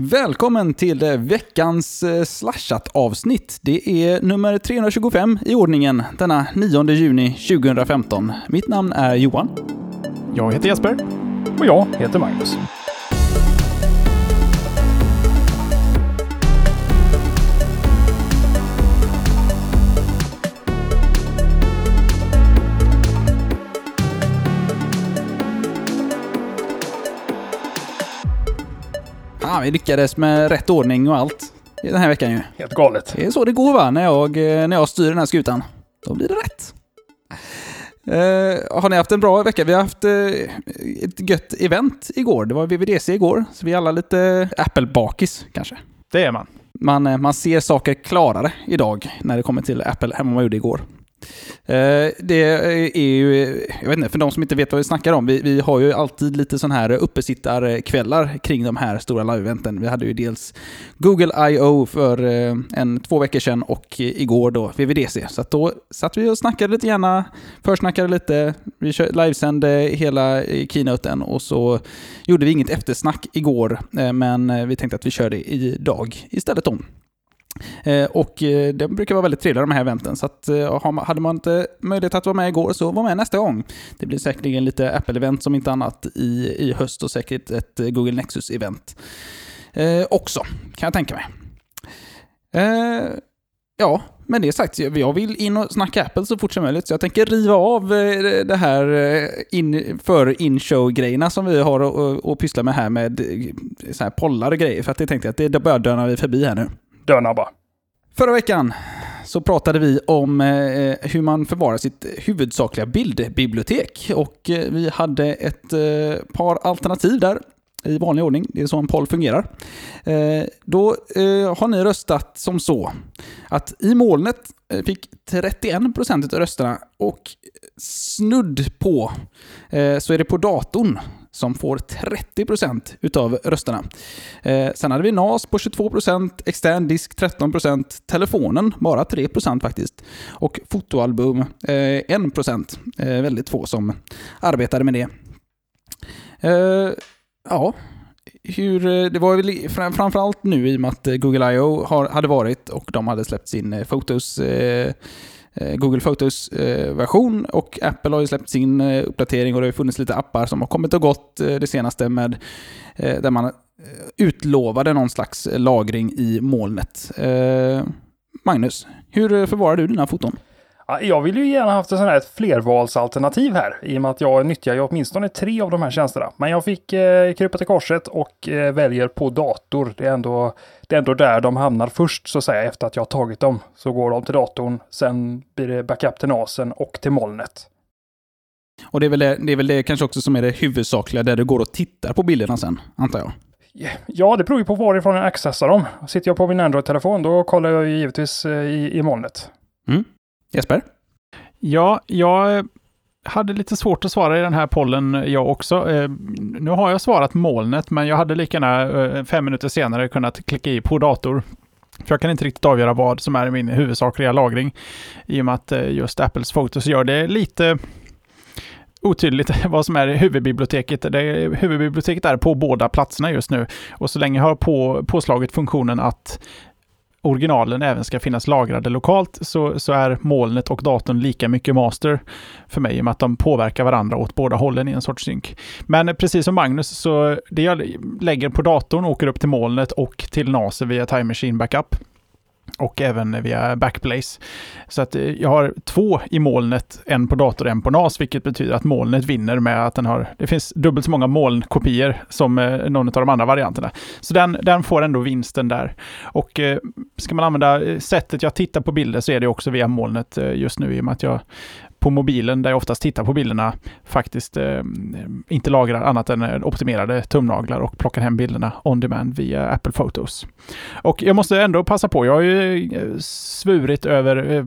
Välkommen till eh, veckans eh, slashat-avsnitt. Det är nummer 325 i ordningen denna 9 juni 2015. Mitt namn är Johan. Jag heter Jesper. Och jag heter Magnus. Ja, vi lyckades med rätt ordning och allt den här veckan ju. Helt galet. Det är så det går va, när jag, eh, när jag styr den här skutan. Då blir det rätt. Eh, har ni haft en bra vecka? Vi har haft eh, ett gött event igår. Det var VVDC igår, så vi är alla lite Apple-bakis kanske. Det är man. Man, eh, man ser saker klarare idag när det kommer till Apple än vad man gjorde igår. Eh, det är ju, jag vet inte, för de som inte vet vad vi snackar om, vi, vi har ju alltid lite sån här uppesittarkvällar kring de här stora live-eventen. Vi hade ju dels Google I.O. för eh, en, två veckor sedan och igår då VVDC. Så att då satt vi och snackade lite gärna, försnackade lite, vi livesände hela eh, keynoten och så gjorde vi inget eftersnack igår, men vi tänkte att vi kör det idag istället om. Eh, och eh, det brukar vara väldigt trevliga de här eventen, så att, eh, hade man inte möjlighet att vara med igår så var med nästa gång. Det blir säkerligen lite Apple-event som inte annat i, i höst och säkert ett Google Nexus-event också, kan jag tänka mig. ja, men det sagt, jag vill in och snacka Apple så fort som möjligt, så jag tänker riva av det här in, för in-show-grejerna som vi har att pyssla med här med så här pollar och grejer, för att det tänkte jag att det börjar döna vi förbi här nu. Döna bara. Förra veckan så pratade vi om eh, hur man förvarar sitt huvudsakliga bildbibliotek. Och eh, vi hade ett eh, par alternativ där i vanlig ordning. Det är så en poll fungerar. Eh, då eh, har ni röstat som så att i molnet eh, fick 31% av rösterna och snudd på så är det på datorn som får 30% utav rösterna. Eh, sen hade vi NAS på 22%, extern disk 13%, telefonen bara 3% faktiskt och fotoalbum eh, 1%. Eh, väldigt få som arbetade med det. Eh, ja, hur, eh, det var väl framförallt nu i och med att Google I.O. hade varit och de hade släppt sin eh, Fotos Eh, Eh, Google Photos-version eh, och Apple har ju släppt sin eh, uppdatering och det har funnits lite appar som har kommit och gått det senaste med där man utlovade någon slags lagring i molnet. Magnus, hur förvarar du dina foton? Jag vill ju gärna haft ett sånt här flervalsalternativ här i och med att jag nyttjar ju åtminstone tre av de här tjänsterna. Men jag fick eh, krypa till korset och eh, väljer på dator. Det är, ändå, det är ändå där de hamnar först så att säga efter att jag tagit dem. Så går de till datorn, sen blir det backup till NASen och till molnet. Och det är, väl det, det är väl det kanske också som är det huvudsakliga där du går och tittar på bilderna sen, antar jag? Ja, det beror ju på varifrån jag accessar dem. Sitter jag på min Android-telefon, då kollar jag ju givetvis eh, i, i molnet. Mm. Jesper? Ja, jag hade lite svårt att svara i den här pollen jag också. Eh, nu har jag svarat molnet, men jag hade lika gärna eh, fem minuter senare kunnat klicka i på dator. För jag kan inte riktigt avgöra vad som är min huvudsakliga lagring. I och med att eh, just Apples Photos gör det lite otydligt vad som är huvudbiblioteket. Det, huvudbiblioteket är på båda platserna just nu. Och så länge jag har på, påslagit funktionen att originalen även ska finnas lagrade lokalt så, så är molnet och datorn lika mycket master för mig i och med att de påverkar varandra åt båda hållen i en sorts synk. Men precis som Magnus, så det jag lägger på datorn åker upp till molnet och till NAS via Time Machine Backup och även via Backblaze. Så att eh, jag har två i molnet, en på dator och en på NAS, vilket betyder att molnet vinner med att den har, det finns dubbelt så många molnkopior som eh, någon av de andra varianterna. Så den, den får ändå vinsten där. Och eh, ska man använda sättet jag tittar på bilder så är det också via molnet just nu i och med att jag på mobilen, där jag oftast tittar på bilderna, faktiskt eh, inte lagrar annat än eh, optimerade tumnaglar och plockar hem bilderna on demand via Apple Photos. Och jag måste ändå passa på, jag har ju eh, svurit över eh,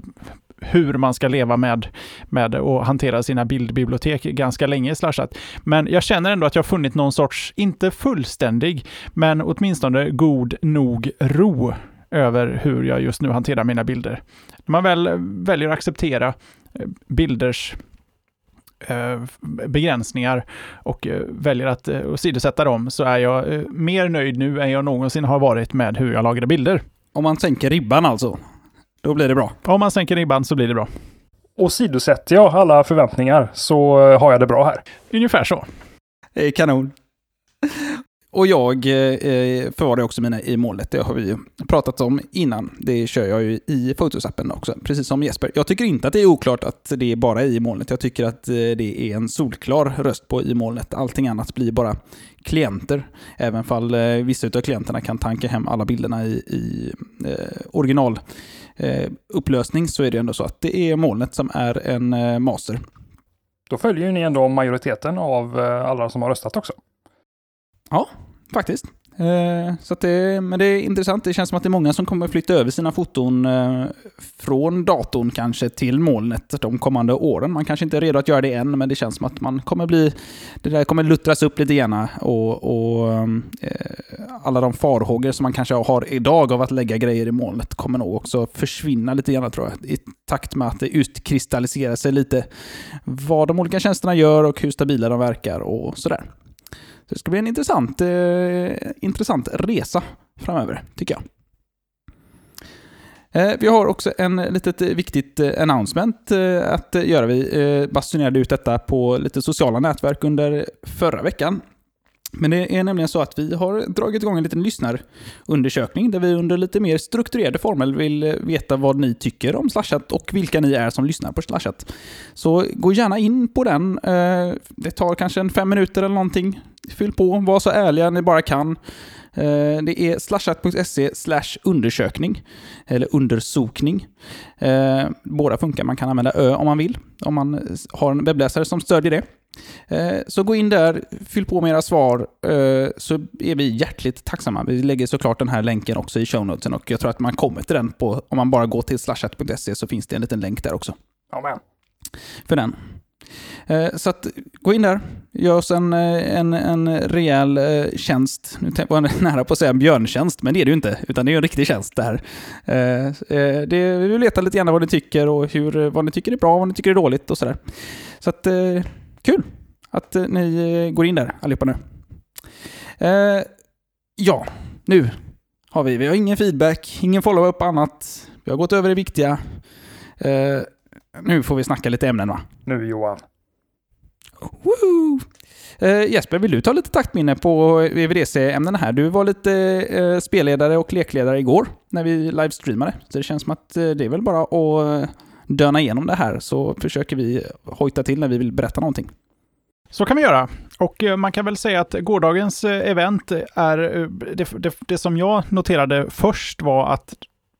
hur man ska leva med, med att hantera sina bildbibliotek ganska länge slashat. Men jag känner ändå att jag funnit någon sorts, inte fullständig, men åtminstone god nog ro över hur jag just nu hanterar mina bilder. När man väl väljer att acceptera bilders eh, begränsningar och eh, väljer att eh, åsidosätta dem så är jag eh, mer nöjd nu än jag någonsin har varit med hur jag lagrar bilder. Om man sänker ribban alltså, då blir det bra. Om man sänker ribban så blir det bra. Åsidosätter jag alla förväntningar så eh, har jag det bra här. Ungefär så. Eh, Kanon. Och jag eh, eh förvarar också mina i molnet. Det har vi ju pratat om innan. Det kör jag ju i Photos-appen också, precis som Jesper. Jag tycker inte att det är oklart att det är bara i molnet. Jag tycker att eh, det är en solklar röst på i molnet. Allting annat blir bara klienter. Även fall eh, vissa av klienterna kan tanka hem alla bilderna i, i eh, originalupplösning eh, så är det ändå så att det är molnet som är en eh, master. Då följer ju ni ändå majoriteten av eh, alla som har röstat också. Ja, Faktiskt. Eh, så att det, men det är intressant. Det känns som att det är många som kommer flytta över sina foton eh, från datorn kanske till molnet de kommande åren. Man kanske inte är redo att göra det än, men det känns som att man kommer bli... Det där kommer luttras upp lite grann och, och eh, alla de farhågor som man kanske har idag av att lägga grejer i molnet kommer nog också försvinna lite grann tror jag. I takt med att det utkristalliserar sig lite vad de olika tjänsterna gör och hur stabila de verkar och sådär. Så det ska bli en intressant, eh, intressant resa framöver, tycker jag. Eh, vi har också en litet eh, viktigt eh, announcement eh, att göra. Vi eh, basunerade ut detta på lite sociala nätverk under förra veckan. Men det är nämligen så att vi har dragit igång en liten lyssnarundersökning där vi under lite mer strukturerade former vill veta vad ni tycker om Slashat och vilka ni är som lyssnar på Slashat. Så gå gärna in på den. Eh, det tar kanske en fem minuter eller någonting. Fyll på, var så ärliga ni bara kan. Eh, det är slashat.se undersökning, eller undersokning. Eh, båda funkar, man kan använda ö om man vill, om man har en webbläsare som stödjer det. Eh, Så gå in där, fyll på med era svar, eh, så är vi hjärtligt tacksamma. Vi lägger såklart den här länken också i show notesen och jag tror att man kommer till den på, om man bara går till slashat.se så finns det en liten länk där också Ja, men. för den. Eh, Så att, gå in där, gör oss en, en, en rejäl tjänst. Nu var jag nära på att säga en björntjänst, men det är det ju inte, utan det är en riktig tjänst det här. Det, vi vill veta lite grann vad ni tycker och hur, vad ni tycker är bra och vad ni tycker är dåligt och sådär. Så att, kul att eh, ni eh, går in där allihopa nu. Eh, Ja, nu har vi, vi har ingen feedback, ingen follow-up annat. Vi har gått över det viktiga. Eh, Nu får vi snacka lite ämnen va? Nu Johan. Woohoo! Eh, Jesper, vill du ta lite taktminne på VVDC-ämnena här? Du var lite eh, spelledare och lekledare igår när vi livestreamade. Så det känns som att eh, det är väl bara att döna igenom det här så försöker vi hojta till när vi vill berätta någonting. Så kan vi göra. Och eh, man kan väl säga att gårdagens eh, event är, eh, det, det, det som jag noterade först var att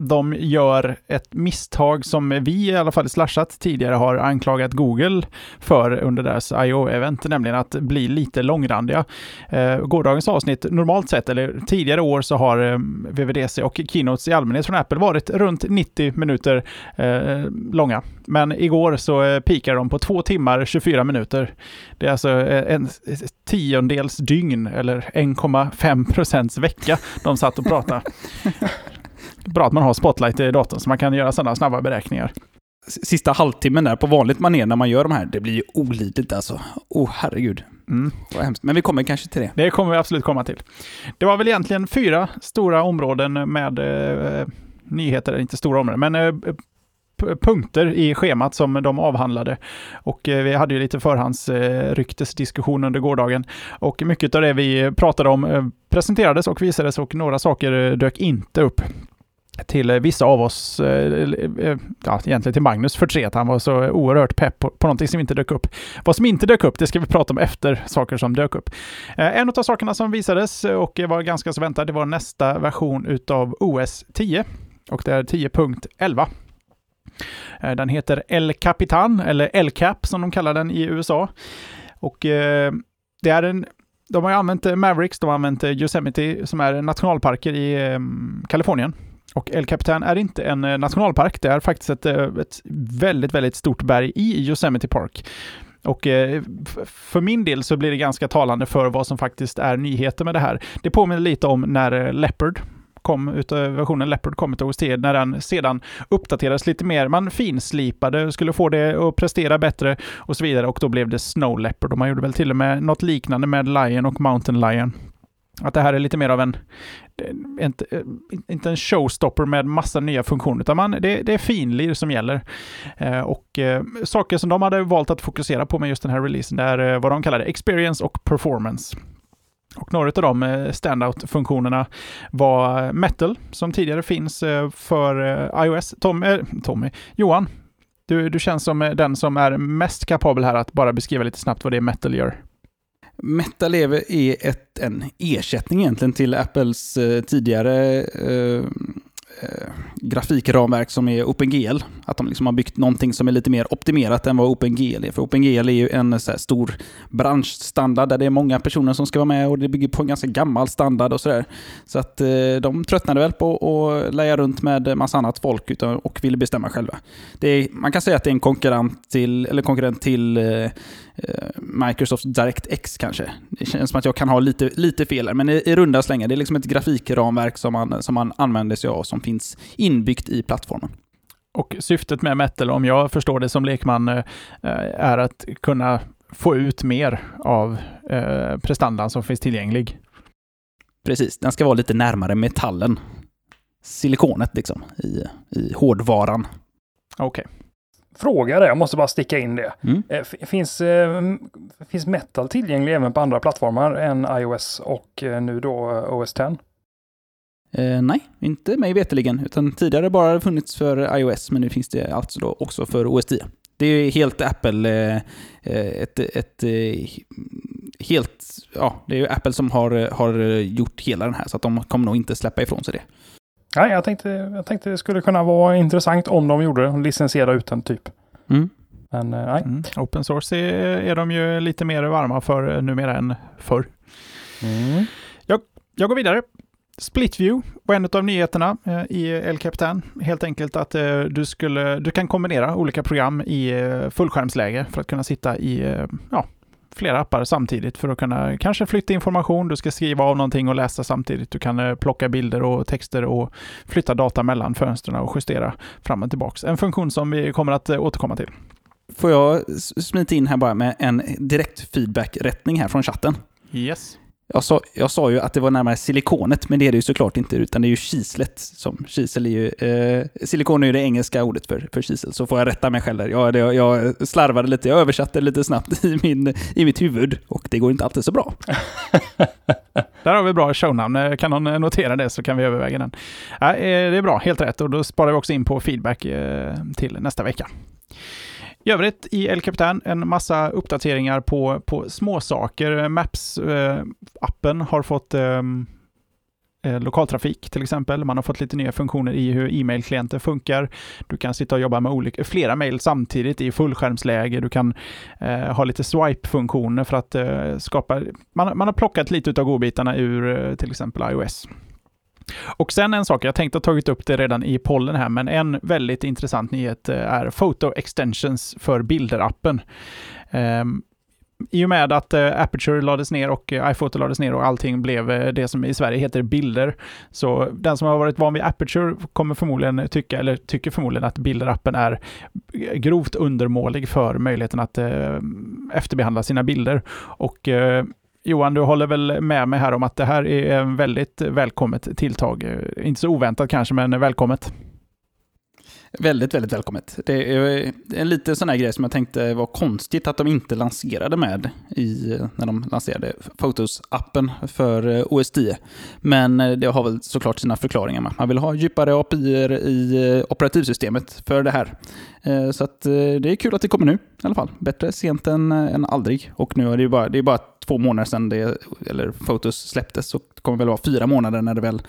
de gör ett misstag som vi i alla fall i Slashat tidigare har anklagat Google för under deras IO-event, nämligen att bli lite långrandiga. Eh, gårdagens avsnitt, normalt sett, eller tidigare år, så har eh, VVDC och Keynotes i allmänhet från Apple varit runt 90 minuter eh, långa. Men igår så eh, pikar de på två timmar 24 minuter. Det är alltså eh, en tiondels dygn, eller 1,5 procents vecka de satt och pratade. Bra att man har Spotlight i datorn så man kan göra sådana snabba beräkningar. Sista halvtimmen där på vanligt manér när man gör de här, det blir ju olidligt alltså. Oh herregud, Mm. vad hemskt. Men vi kommer kanske till det. Det kommer vi absolut komma till. Det var väl egentligen fyra stora områden med eh, nyheter, inte stora områden, men eh, punkter i schemat som de avhandlade. Och eh, vi hade ju lite förhandsryktesdiskussion under gårdagen. Och mycket av det vi pratade om eh, presenterades och visades och några saker eh, dök inte upp till eh, vissa av oss, eh, eh, ja, egentligen till Magnus förtret. Han var så oerhört pepp på, på någonting som inte dök upp. Vad som inte dök upp, det ska vi prata om efter saker som dök upp. En av sakerna som visades och var ganska så väntad, det var nästa version utav OS 10. Och det är 10.11. Den heter El Capitan, eller El Cap som de kallar den i USA. Och det är en de har ju använt Mavericks, de har använt Yosemite som är nationalparker i Kalifornien. Och El Capitan är inte en eh, nationalpark, det är faktiskt ett, eh, ett väldigt, väldigt stort berg i Yosemite Park. Och eh, för min del så blir det ganska talande för vad som faktiskt är nyheter med det här. Det påminner lite om när Leopard kom versionen Leopard kom utav OST när den sedan uppdaterades lite mer. Man finslipade, skulle få det att prestera bättre och så vidare och då blev det Snow Leopard och man gjorde väl till och med något liknande med Lion och Mountain Lion. Att det här är lite mer av en, inte, inte en showstopper med massa nya funktioner, utan man, det, det är finlir som gäller. Eh, och eh, saker som de hade valt att fokusera på med just den här releasen, det är eh, vad de kallade experience och performance. Och några av de eh, standout-funktionerna var eh, Metal, som tidigare finns eh, för iOS. Tom, äh, Tommy, Johan, du, du känns som den som är mest kapabel här att bara beskriva lite snabbt vad det är Metal gör. Metal är ett, en ersättning egentligen till Apples eh, tidigare eh, eh, grafikramverk som är OpenGL. Att de liksom har byggt någonting som är lite mer optimerat än vad OpenGL är. För OpenGL är ju en så stor branschstandard där det är många personer som ska vara med och det bygger på en ganska gammal standard och sådär. Så att eh, de tröttnade väl på att leja runt med massa annat folk utan, och ville bestämma själva. Är, man kan säga att det är en konkurrent till, eller konkurrent till eh, Microsoft DirectX kanske. Det känns som att jag kan ha lite, lite fel här, men i, i runda slängar. Det är liksom ett grafikramverk som man, som man använder sig av som finns inbyggt i plattformen. Och syftet med Metal, om jag förstår det som lekman, eh, är att kunna få ut mer av eh, prestandan som finns tillgänglig. Precis, den ska vara lite närmare metallen. Silikonet liksom, i, i hårdvaran. Okej. Okay fråga det, jag måste bara sticka in det. Mm. Eh, finns, eh, finns Metal tillgänglig även på andra plattformar än iOS och eh, nu då OS 10? Eh, nej, inte mig veteligen. Utan tidigare bara funnits för iOS, men nu finns det alltså då också för OS 10. Det är helt Apple, ett, ett, helt, ja, det är Apple som har, har gjort hela den här, så att de kommer nog inte släppa ifrån sig det. Nej, jag tänkte, jag tänkte det skulle kunna vara intressant om de gjorde det, licensiera ut den typ. Mm. Men eh, nej. Mm. Open source är, är de ju lite mer varma för eh, numera än förr. Mm. Jag, jag går vidare. Splitview var en av nyheterna eh, i El Capitan. Helt enkelt att du, skulle, du kan kombinera olika program i fullskärmsläge för att kunna sitta i ja, flera appar samtidigt för att kunna kanske flytta information. Du ska skriva av någonting och läsa samtidigt. Du kan eh, plocka bilder och texter och flytta data mellan fönstren och justera fram och tillbaka. En funktion som vi kommer att eh, återkomma till. Får jag smita in här bara med en direkt feedback-rättning här från chatten? Yes. Jag sa, jag sa ju att det var närmare silikonet, men det är det ju såklart inte, utan det är ju kislet. Som, kisel är ju, eh, silikon är ju det engelska ordet för, för kisel, så får jag rätta mig själv där. Jag, det, jag slarvade lite, jag översatte lite snabbt i, min, i mitt huvud och det går inte alltid så bra. där har vi bra shownamn. Eh, kan någon notera det så kan vi överväga den. Ja, eh, det är bra, helt rätt. Och då sparar vi också in på feedback eh, till nästa vecka. I övrigt i El Capitan en massa uppdateringar på, på småsaker. Maps-appen eh, har fått ehm, eh, lokaltrafik till exempel. Man har fått lite nya funktioner i hur e-mail-klienter funkar. Du kan sitta och jobba med olika, flera mejl samtidigt i fullskärmsläge. Du kan eh, ha lite swipe-funktioner för att eh, skapa... Man, man har plockat lite av godbitarna ur eh, till exempel iOS. Och sen en sak, jag tänkte ha tagit upp det redan i pollen här, men en väldigt intressant nyhet eh, är Photo Extensions för Bilder-appen. Um, i och med att eh, Aperture lades ner och eh, iPhoto lades ner och allting blev det som i Sverige heter bilder. Så den som har varit van vid Aperture kommer förmodligen tycka, eller tycker förmodligen att Bilder-appen är grovt undermålig för möjligheten att efterbehandla sina bilder. Och Johan, du håller väl med mig här om att det här är en väldigt välkommet tilltag. Eh, inte så oväntat kanske, men välkommet. Väldigt, väldigt välkommet. Det är en lite sån här grej som jag tänkte var konstigt att de inte lanserade med i, när de lanserade Photos-appen för eh, OS 10. Men eh, det har väl såklart sina förklaringar med. Man vill ha djupare API i eh, operativsystemet för det här. Så att det är kul att det kommer nu i alla fall. Bättre sent än, än aldrig. Och nu är det bara, det är bara två månader sedan det, eller Photos släpptes, så det kommer väl vara fyra månader när det väl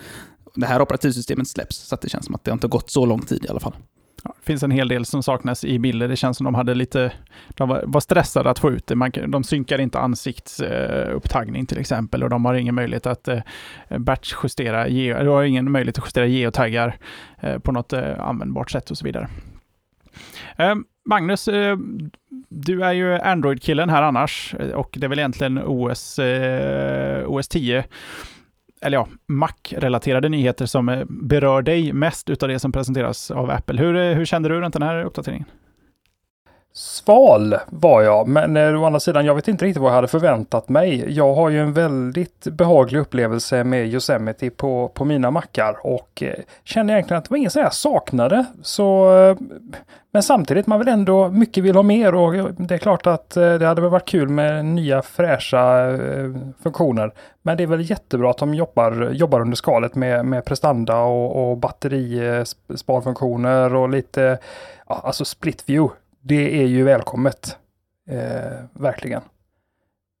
det här operativsystemet släpps. Så det känns som att det inte har gått så lång tid i alla fall. Ja, det finns en hel del som saknas i bilder. Det känns som de hade lite, de var, stressade att få ut det. Man, de synkar inte ansiktsupptagning eh, till exempel och de har ingen möjlighet att eh, batchjustera, de har ingen möjlighet att justera geotaggar eh, på något användbart sätt och så vidare. Magnus, du är ju Android-killen här annars och det är väl egentligen OS, OS 10 eller ja, Mac-relaterade nyheter som eh, berör dig mest utav det som presenteras av Apple. Hur, eh, hur kände du runt den här uppdateringen? Sval var jag, men eh, å andra sidan, jag vet inte riktigt vad jag hade förväntat mig. Jag har ju en väldigt behaglig upplevelse med Yosemite på, på mina mackar och eh, känner egentligen att det var inget som jag saknade. Så, eh, men samtidigt, man vill ändå, mycket vill ha mer och eh, det är klart att eh, det hade väl varit kul med nya fräscha eh, funktioner. Men det är väl jättebra att de jobbar, jobbar under skalet med, med prestanda och, och batterisparfunktioner eh, och lite, ja, alltså split view det är ju välkommet. Eh, verkligen.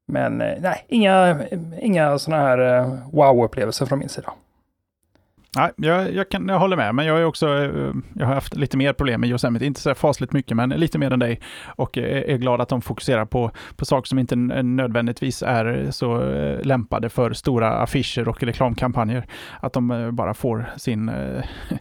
Men eh, nej, inga, inga sådana här eh, wow-upplevelser från min sida. Nej, jag, jag, kan, jag håller med, men jag, är också, eh, jag har haft lite mer problem med Yosemite. Inte så fasligt mycket, men lite mer än dig. Och eh, är, glad att de fokuserar på, på saker som inte eh, nödvändigtvis är så lämpade för stora affischer och reklamkampanjer. Att de bara får sin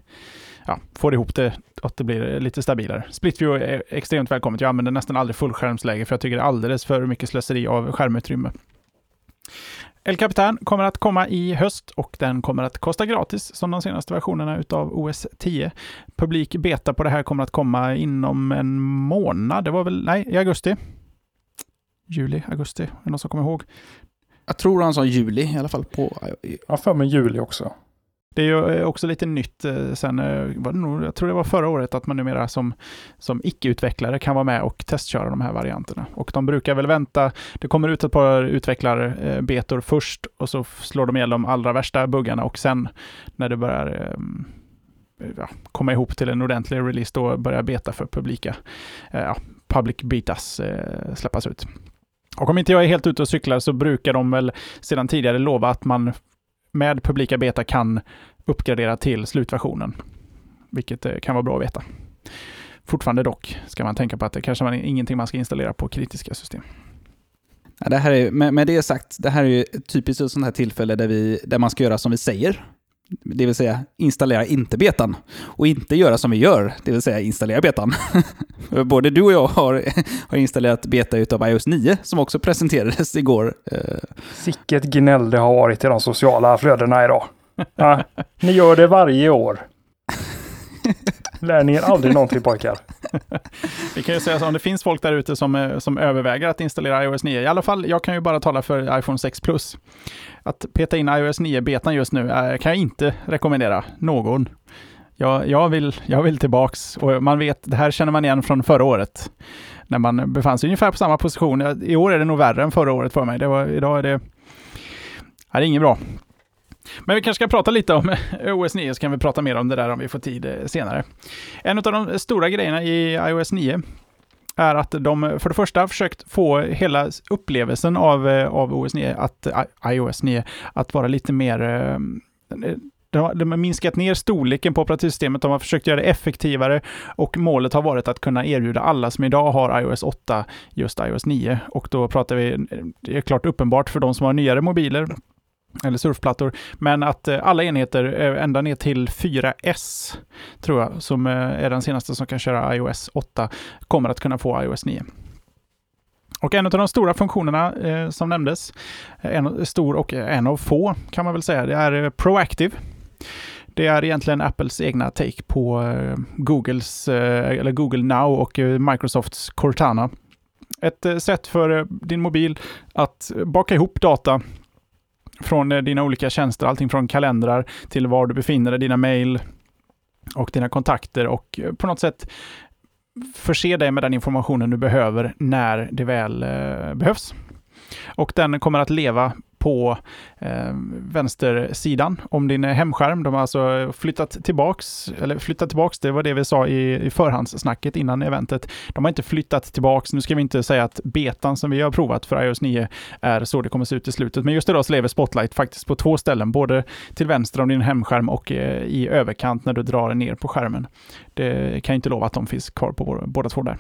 ja, får ihop det att det blir lite stabilare. Splitview är extremt välkommet. Jag använder nästan aldrig fullskärmsläge för jag tycker det är alldeles för mycket slöseri av skärmutrymme. El Capitan kommer att komma i höst och den kommer att kosta gratis som de senaste versionerna utav OS 10. Publik beta på det här kommer att komma inom en månad. Det var väl, nej, i augusti. Juli, augusti, är det någon som kommer ihåg? Jag tror han sa juli i alla fall. på. Ja, för mig juli också. Det är ju eh, också lite nytt eh, sen, eh, var det nog, jag tror det var förra året, att man numera som, som icke-utvecklare kan vara med och testköra de här varianterna. Och de brukar väl vänta, det kommer ut ett par utvecklarbetor först och så slår de ihjäl de allra värsta buggarna och sen när det börjar ja, komma ihop till en ordentlig release, då börjar beta för publika, ja, public betas släppas ut. Och om inte jag är helt ute och cyklar så brukar de väl sedan tidigare lova att man med publika beta kan uppgradera till slutversionen, vilket eh, kan vara bra att veta. Fortfarande dock ska man tänka på att det kanske är ingenting man ska installera på kritiska system. Ja, det här är, med, med det sagt, det här är ju typiskt ett sånt här tillfälle där, vi, där man ska göra som vi säger. Det vill säga installera inte betan. Och inte göra som vi gör, det vill säga installera betan. Både du och jag har, har installerat beta utav iOS 9 som också presenterades igår. Eh, Sicket gnäll det har varit i de sociala flödena idag. Ja, ni gör det varje år. Lär ni er aldrig någonting pojkar. Vi kan ju säga så om det finns folk där ute som, eh, som överväger att installera iOS 9. I alla fall, jag kan ju bara tala för iPhone 6 Plus. Att peta in iOS 9-betan just nu är, kan jag inte rekommendera någon. Jag, jag, vill, jag vill tillbaks och man vet, det här känner man igen från förra året. När man befann sig ungefär på samma position. I år är det nog värre än förra året för mig. Det var, idag är det, det är inget bra. Men vi kanske ska prata lite om OS 9, så kan vi prata mer om det där om vi får tid eh, senare. En av de stora grejerna i iOS 9 är att de för det första försökt få hela upplevelsen av, eh, av OS 9, att, eh, iOS 9, att vara lite mer de har minskat ner storleken på operativsystemet, de har försökt göra det effektivare och målet har varit att kunna erbjuda alla som idag har iOS 8 just iOS 9. Och då pratar vi, det är klart uppenbart för de som har nyare mobiler, eller surfplattor, men att eh, alla enheter eh, ända ner till 4S, tror jag, som eh, är den senaste som kan köra iOS 8, kommer att kunna få iOS 9. Och en av de stora funktionerna eh, som nämndes, en stor och en av få kan man väl säga, det är Proactive. Det är egentligen Apples egna take på eh, Googles, eh, eller Google Now och Microsofts Cortana. Ett sätt för din mobil att baka ihop data från eh, dina olika tjänster, allting från kalendrar till var du befinner dig, dina mejl och dina kontakter och eh, på något sätt förse dig med den informationen du behöver när det väl eh, behövs. Och den kommer att leva på eh, vänstersidan om din hemskärm. De har alltså flyttat tillbaks, eller flyttat tillbaks, det var det vi sa i, i förhandssnacket innan eventet. De har inte flyttat tillbaks, nu ska vi inte säga att betan som vi har provat för iOS 9 är så det kommer se ut i slutet, men just idag så lever Spotlight faktiskt på två ställen, både till vänster om din hemskärm och eh, i överkant när du drar ner på skärmen. Det kan jag inte lova att de finns kvar på båda två där.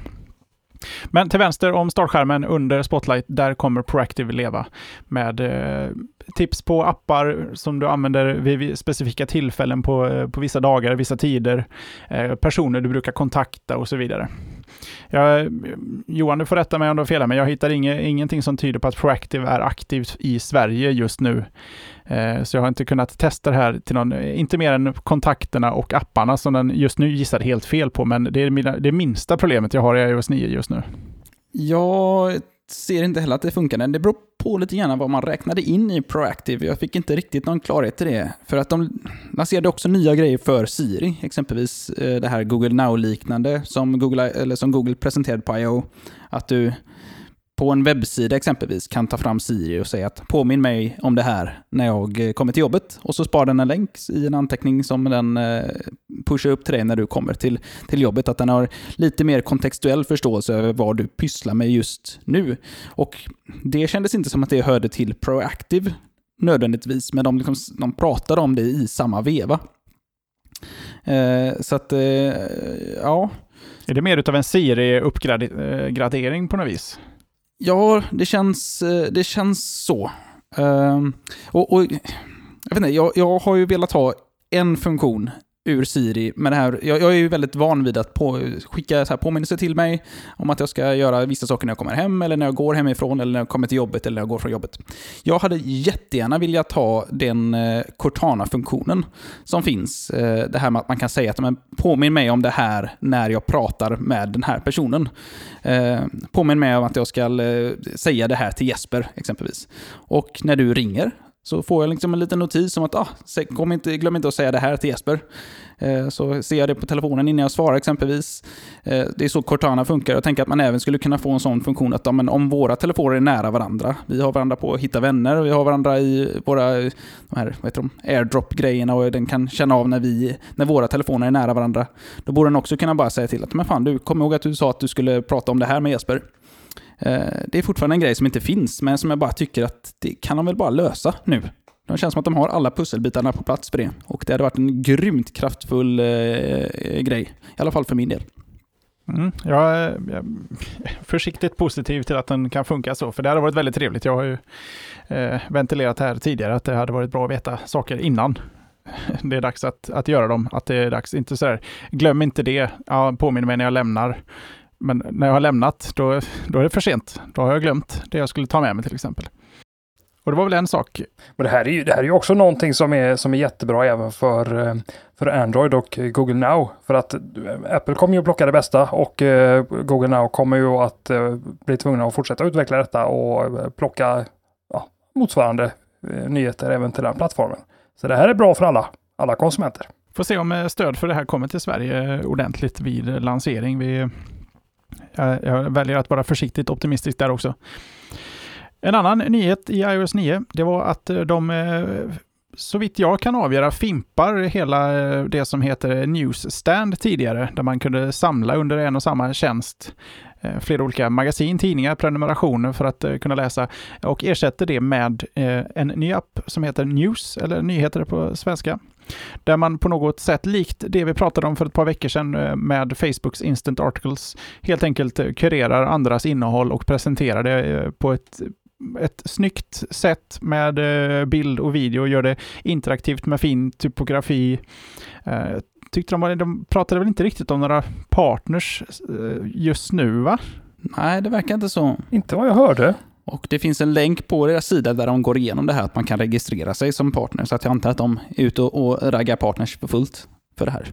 Men till vänster om startskärmen under Spotlight, där kommer Proactive leva med eh, tips på appar som du använder vid specifika tillfällen på, eh, på vissa dagar, vissa tider, eh, personer du brukar kontakta och så vidare. Jag, Johan, du får rätta mig om du har fel, men jag hittar inge, ingenting som tyder på att Proactive är aktivt i Sverige just nu. Eh, så jag har inte kunnat testa det här till någon, inte mer än kontakterna och apparna som den just nu gissar helt fel på, men det är mina, det minsta problemet jag har i iOS 9 just nu. Jag ser inte heller att det funkar. Det beror på lite grann vad man räknade in i Proactive. Jag fick inte riktigt någon klarhet i det. För att de lanserade också nya grejer för Siri, exempelvis eh, det här Google Now-liknande som Google, eller som Google presenterade på I.O. Att du på en webbsida exempelvis kan ta fram Siri och säga att påminn mig om det här när jag eh, kommer till jobbet. Och så sparar den en länk i en anteckning som den eh, pushar upp till dig när du kommer till, till jobbet. Att den har lite mer kontextuell förståelse över vad du pysslar med just nu. Och det kändes inte som att det hörde till Proactive nödvändigtvis, men de, liksom, de pratade om det i samma veva. Eh, så att, eh, ja. Är det mer utav en Siri-uppgradering eh, på något vis? Ja, det känns, eh, det känns så. Um, och, och, jag, vet inte, jag, jag har ju velat ha en funktion ur Siri Men det här. Jag, jag är ju väldigt van vid att på, skicka så här påminnelser till mig om att jag ska göra vissa saker när jag kommer hem, eller när jag går hemifrån, eller när jag kommer till jobbet, eller när jag går från jobbet. Jag hade jättegärna velat ha den eh, Cortana-funktionen som finns. Eh, det här med att man kan säga att men, påminn mig om det här när jag pratar med den här personen. Eh, påminn mig om att jag ska säga det här till Jesper, exempelvis. Och när du ringer så får jag liksom en liten notis om att ah, kom inte, glöm inte att säga det här till Jesper. Eh, så ser jag det på telefonen innan jag svarar exempelvis. Eh, det är så Cortana funkar. Jag tänker att man även skulle kunna få en sån funktion att ja, men om våra telefoner är nära varandra, vi har varandra på att hitta vänner, och vi har varandra i våra de här, vad heter de, airdrop-grejerna och den kan känna av när, vi, när våra telefoner är nära varandra. Då borde den också kunna bara säga till att men fan du, kom ihåg att du sa att du skulle prata om det här med Jesper. Eh, det är fortfarande en grej som inte finns, men som jag bara tycker att det kan de väl bara lösa nu. Det känns som att de har alla pusselbitarna på plats för det. Och det hade varit en grymt kraftfull eh, eh grej. I alla fall för min del. Mm, jag är försiktigt positiv till att den kan funka så, för det hade varit väldigt trevligt. Jag har ju eh, ventilerat här tidigare att det hade varit bra att veta saker innan det är dags att, att göra dem. Att det är dags, inte så här, glöm inte det, ja, påminn mig när jag lämnar. Men när jag har lämnat, då, då är det för sent. Då har jag glömt det jag skulle ta med mig till exempel. Och det var väl en sak. Men det här är ju, det här är ju också någonting som är, som är jättebra även för, eh, för Android och Google Now. För att eh, Apple kommer ju att plocka det bästa och eh, Google Now kommer ju att bli tvungna att fortsätta utveckla detta och plocka ja, motsvarande nyheter även till den plattformen. Så det här är bra för alla, alla konsumenter. Får se om stöd för det här kommer till Sverige ordentligt vid lansering. Vi jag, jag väljer att vara försiktigt optimistisk där också. En annan nyhet i iOS 9, det var att eh, de eh, så vitt jag kan avgöra fimpar hela eh, det som heter Newsstand tidigare, där man kunde samla under en och samma tjänst flera olika magasin, tidningar, prenumerationer för att kunna läsa och ersätter det med en ny app som heter News, eller nyheter på svenska, där man på något sätt, likt det vi pratade om för ett par veckor sedan eh, med Facebooks Instant Articles, helt enkelt eh, kurerar andras innehåll och presenterar det eh, på ett ett snyggt sätt med bild och video, gör det interaktivt med fin typografi. Tyckte de, de pratade väl inte riktigt om några partners just nu va? Nej, det verkar inte så. Inte vad jag hörde. Och det finns en länk på deras sida där de går igenom det här att man kan registrera sig som partner. Så att jag antar att de är ute och, raggar partners för fullt för det här.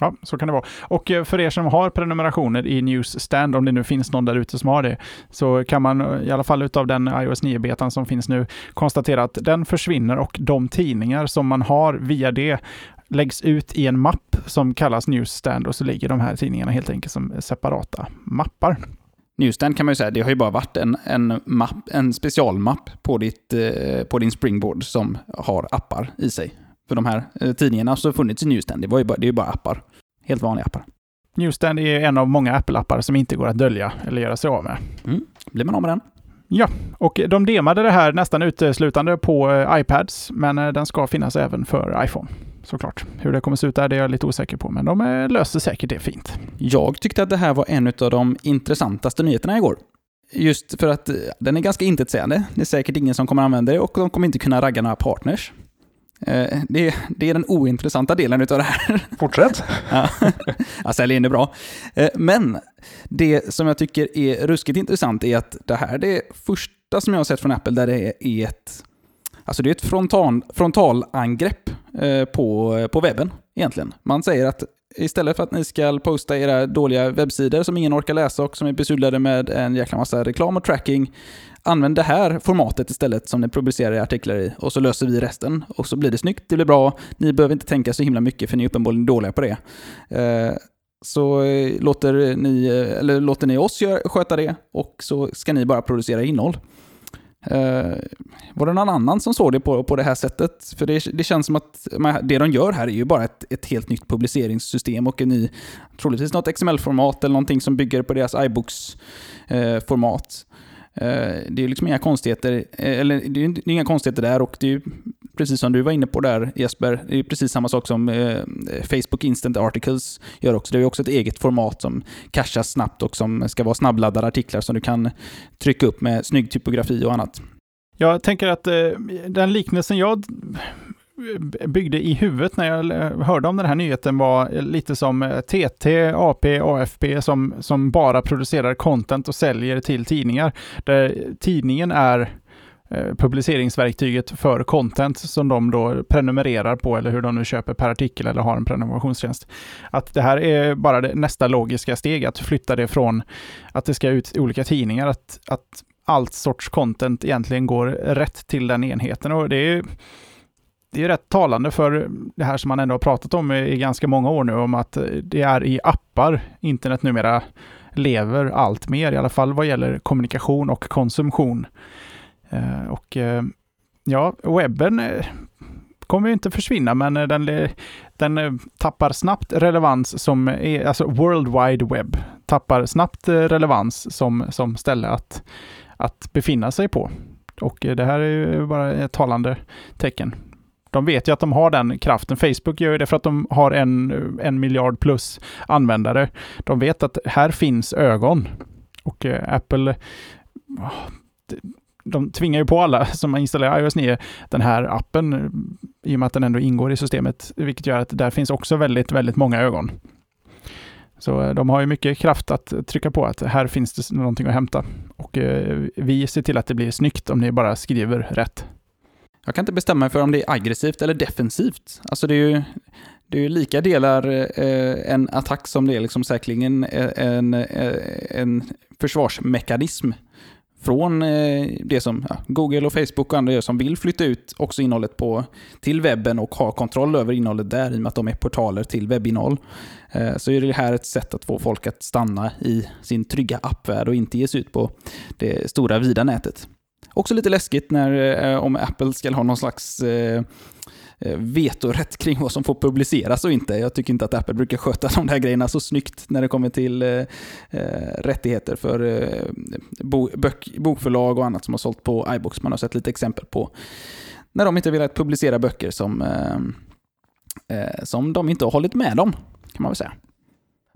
Ja, så kan det vara. Och eh, för er som har prenumerationer i Newsstand, om det nu finns någon där ute som har det, så kan man eh, i alla fall utav den iOS 9-betan som finns nu konstatera att den försvinner och de tidningar som man har via det läggs ut i en mapp som kallas Newsstand och så ligger de här tidningarna helt enkelt som separata mappar. Newsstand kan man ju säga, det har ju bara varit en, en, mapp, en specialmapp på, ditt, eh, på din springboard som har appar i sig. För de här eh, tidningarna som funnits i Newsstand, det, var ju bara, det är ju bara appar. Helt vanliga appar. Newsstand är en av många Apple-appar som inte går att dölja eller göra sig av med. Mm, blir man av med den. Ja, och de demade det här nästan uteslutande på eh, iPads, men den ska finnas även för iPhone såklart. Hur det kommer se ut där det är jag lite osäker på, men de eh, löser säkert det fint. Jag tyckte att det här var en av de intressantaste nyheterna igår. Just för att eh, den är ganska intetsägande. Det är säkert ingen som kommer använda det och de kommer inte kunna ragga några partners. Eh, det, det, är den ointressanta delen av det här. Fortsätt. ja, jag säljer in det bra. Men det som jag tycker är ruskigt intressant är att det här är det första som jag har sett från Apple där det är ett Alltså det är ett frontal, frontalangrepp eh, på, eh, på webben egentligen. Man säger att istället för att ni ska posta era dåliga webbsidor som ingen orkar läsa och som är besudlade med en jäkla massa reklam och tracking, använd det här formatet istället som ni publicerar artiklar i och så löser vi resten. Och så blir det snyggt, det blir bra, ni behöver inte tänka så himla mycket för ni är uppenbarligen dåliga på det. Eh, så låter ni, eller låter ni oss sköta det och så ska ni bara producera innehåll. Uh, var det någon annan som såg det på, på det här sättet? För det, det känns som att det de gör här är ju bara ett, ett helt nytt publiceringssystem och en ny, troligtvis något XML-format eller någonting som bygger på deras iBooks-format. Eh, uh, eh, uh, det är liksom inga konstigheter, eller det är inga konstigheter där och det är ju precis som du var inne på där Jesper, det är precis samma sak som eh, Facebook Instant Articles gör också. Det är också ett eget format som cashas snabbt och som ska vara snabbladdade artiklar som du kan trycka upp med snygg typografi och annat. Jag tänker att eh, den liknelsen jag byggde i huvudet när jag eh, hörde om den här nyheten var lite som eh, TT, AP, AFP som, som bara producerar content och säljer till tidningar. Där tidningen är Eh, Eh, publiceringsverktyget för content som de då prenumererar på eller hur de nu köper per artikel eller har en prenumerationstjänst. Att det här är bara det nästa logiska steg, att flytta det från att det ska ut i olika tidningar, att, att allt sorts content egentligen går rätt till den enheten. Och det är det är rätt talande för det här som man ändå har pratat om i ganska många år nu, om att det är i appar internet numera lever allt mer, i alla fall vad gäller kommunikation och konsumtion. Eh, och eh, ja, webben eh, kommer ju inte försvinna, men den, den tappar snabbt relevans som är, alltså World Wide Web tappar snabbt relevans som, som ställe att, att befinna sig på. Och det här är ju bara ett talande tecken. De vet ju att de har den kraften. Facebook gör ju det för att de har en, en miljard plus användare. De vet att här finns ögon. Och Apple ah, de tvingar ju på alla som installerar iOS 9 den här appen i och med att den ändå ingår i systemet, vilket gör att där finns också väldigt, väldigt många ögon. Så eh, de har ju mycket kraft att trycka på att här finns det någonting att hämta. Och eh, vi ser till att det blir snyggt om ni bara skriver rätt. Jag kan inte bestämma mig för om det är aggressivt eller defensivt. Alltså det är ju, det är ju lika delar eh, en attack som det är liksom säkerligen eh, en, en, en försvarsmekanism från eh, det som ja, Google och Facebook och andra gör som vill flytta ut också innehållet på, till webben och ha kontroll över innehållet där i och med att de är portaler till webbinnehåll. Eh, så är det här ett sätt att få folk att stanna i sin trygga appvärld och inte ge sig ut på det stora vida nätet. Också lite läskigt när, eh, om Apple ska ha någon slags Eh, Eh, vetorätt kring vad som får publiceras och inte. Jag tycker inte att Apple brukar sköta de där grejerna så snyggt när det kommer till eh, eh rättigheter för eh, bo, bök, bokförlag och annat som har sålt på iBooks. Man har sett lite exempel på när de inte velat publicera böcker som, eh, eh, som de inte har hållit med om, kan man väl säga.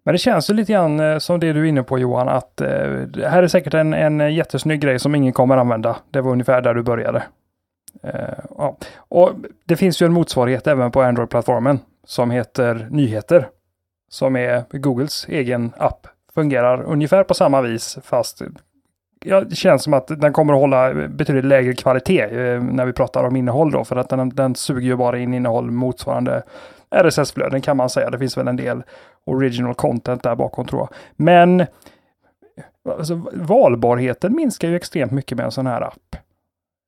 Men det känns ju lite grann eh, som det du är inne på Johan, att det här är säkert en, en jättesnygg grej som ingen kommer använda. Det var ungefär där du började. Eh, ja. Och det finns ju en motsvarighet även på Android-plattformen som heter Nyheter. Som är Googles egen app. Fungerar ungefär på samma vis fast ja, det känns som att den kommer att hålla betydligt lägre kvalitet eh, när vi pratar om innehåll då. För att den, den suger ju bara in innehåll motsvarande RSS-flöden kan man säga. Det finns väl en del original content där bakom tror jag. Men alltså, valbarheten minskar ju extremt mycket med en sån här app.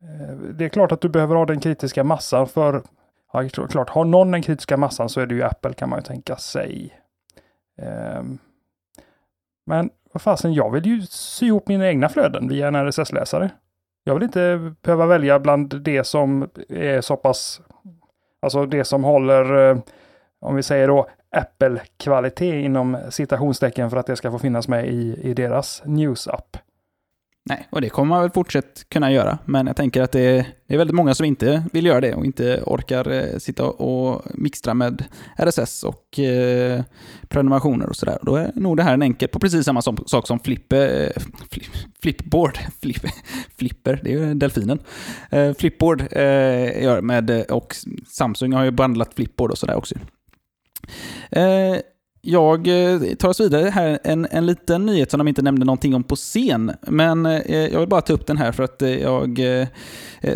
Eh, det är klart att du behöver ha den kritiska massan för, ja, klart, har någon den kritiska massan så är det ju Apple kan man ju tänka sig. Ehm, men vad fasen, jag vill ju sy ihop mina egna flöden via en RSS-läsare. Jag vill inte behöva välja bland det som är så pass, alltså det som håller, eh, om vi säger då, Apple-kvalitet inom citationstecken för att det ska få finnas med i, i deras news-app. Nej, och det kommer man väl fortsatt kunna göra. Men jag tänker att det är, det är väldigt många som inte vill göra det och inte orkar eh, sitta och mixtra med RSS och eh, prenumerationer och sådär. Då är nog det här en enkel, på precis samma sak som Flipper... Eh, flip, flipboard, flip, flipper, det är ju delfinen. Eh, flipboard eh, gör med, eh, och Samsung har ju behandlat flipboard och sådär också. Eh, jag eh, tar oss vidare här. En, en liten nyhet som de inte nämnde någonting om på scen. Men eh, jag vill bara ta upp den här för att eh, jag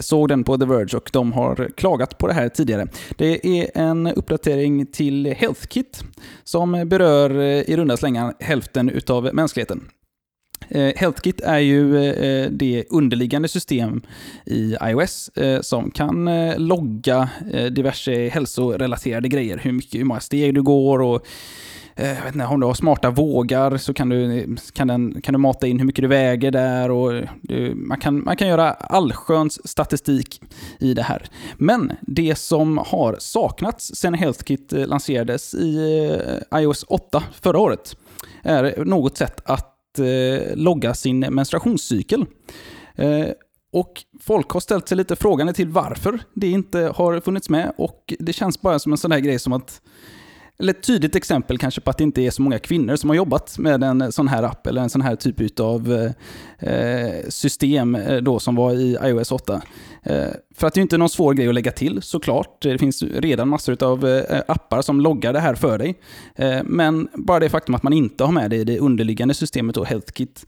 såg den på The Verge och de har klagat på det här tidigare. Det är en uppdatering till HealthKit som berör i runda slängar hälften utav mänskligheten. HealthKit är ju det underliggande system i iOS som kan logga diverse hälsorelaterade grejer. Hur, mycket, hur många steg du går och Eh, jag vet inte, om du har smarta vågar så kan du, kan, den, kan du mata in hur mycket du väger där och du, man, kan, man kan göra allsköns statistik i det här. Men det som har saknats sedan HealthKit eh, lanserades i eh, iOS 8 förra året är något sätt att eh, logga sin menstruationscykel. Eh, och folk har ställt sig lite frågande till varför det inte har funnits med och det känns bara som en sån här grej som att eller ett tydligt exempel kanske på att det inte är så många kvinnor som har jobbat med en sån här app eller en sån här typ av eh, eh, system eh, då som var i iOS 8. För att det är inte någon svår grej att lägga till såklart. Det finns redan massor av appar som loggar det här för dig. Men bara det faktum att man inte har med det i det underliggande systemet och HealthKit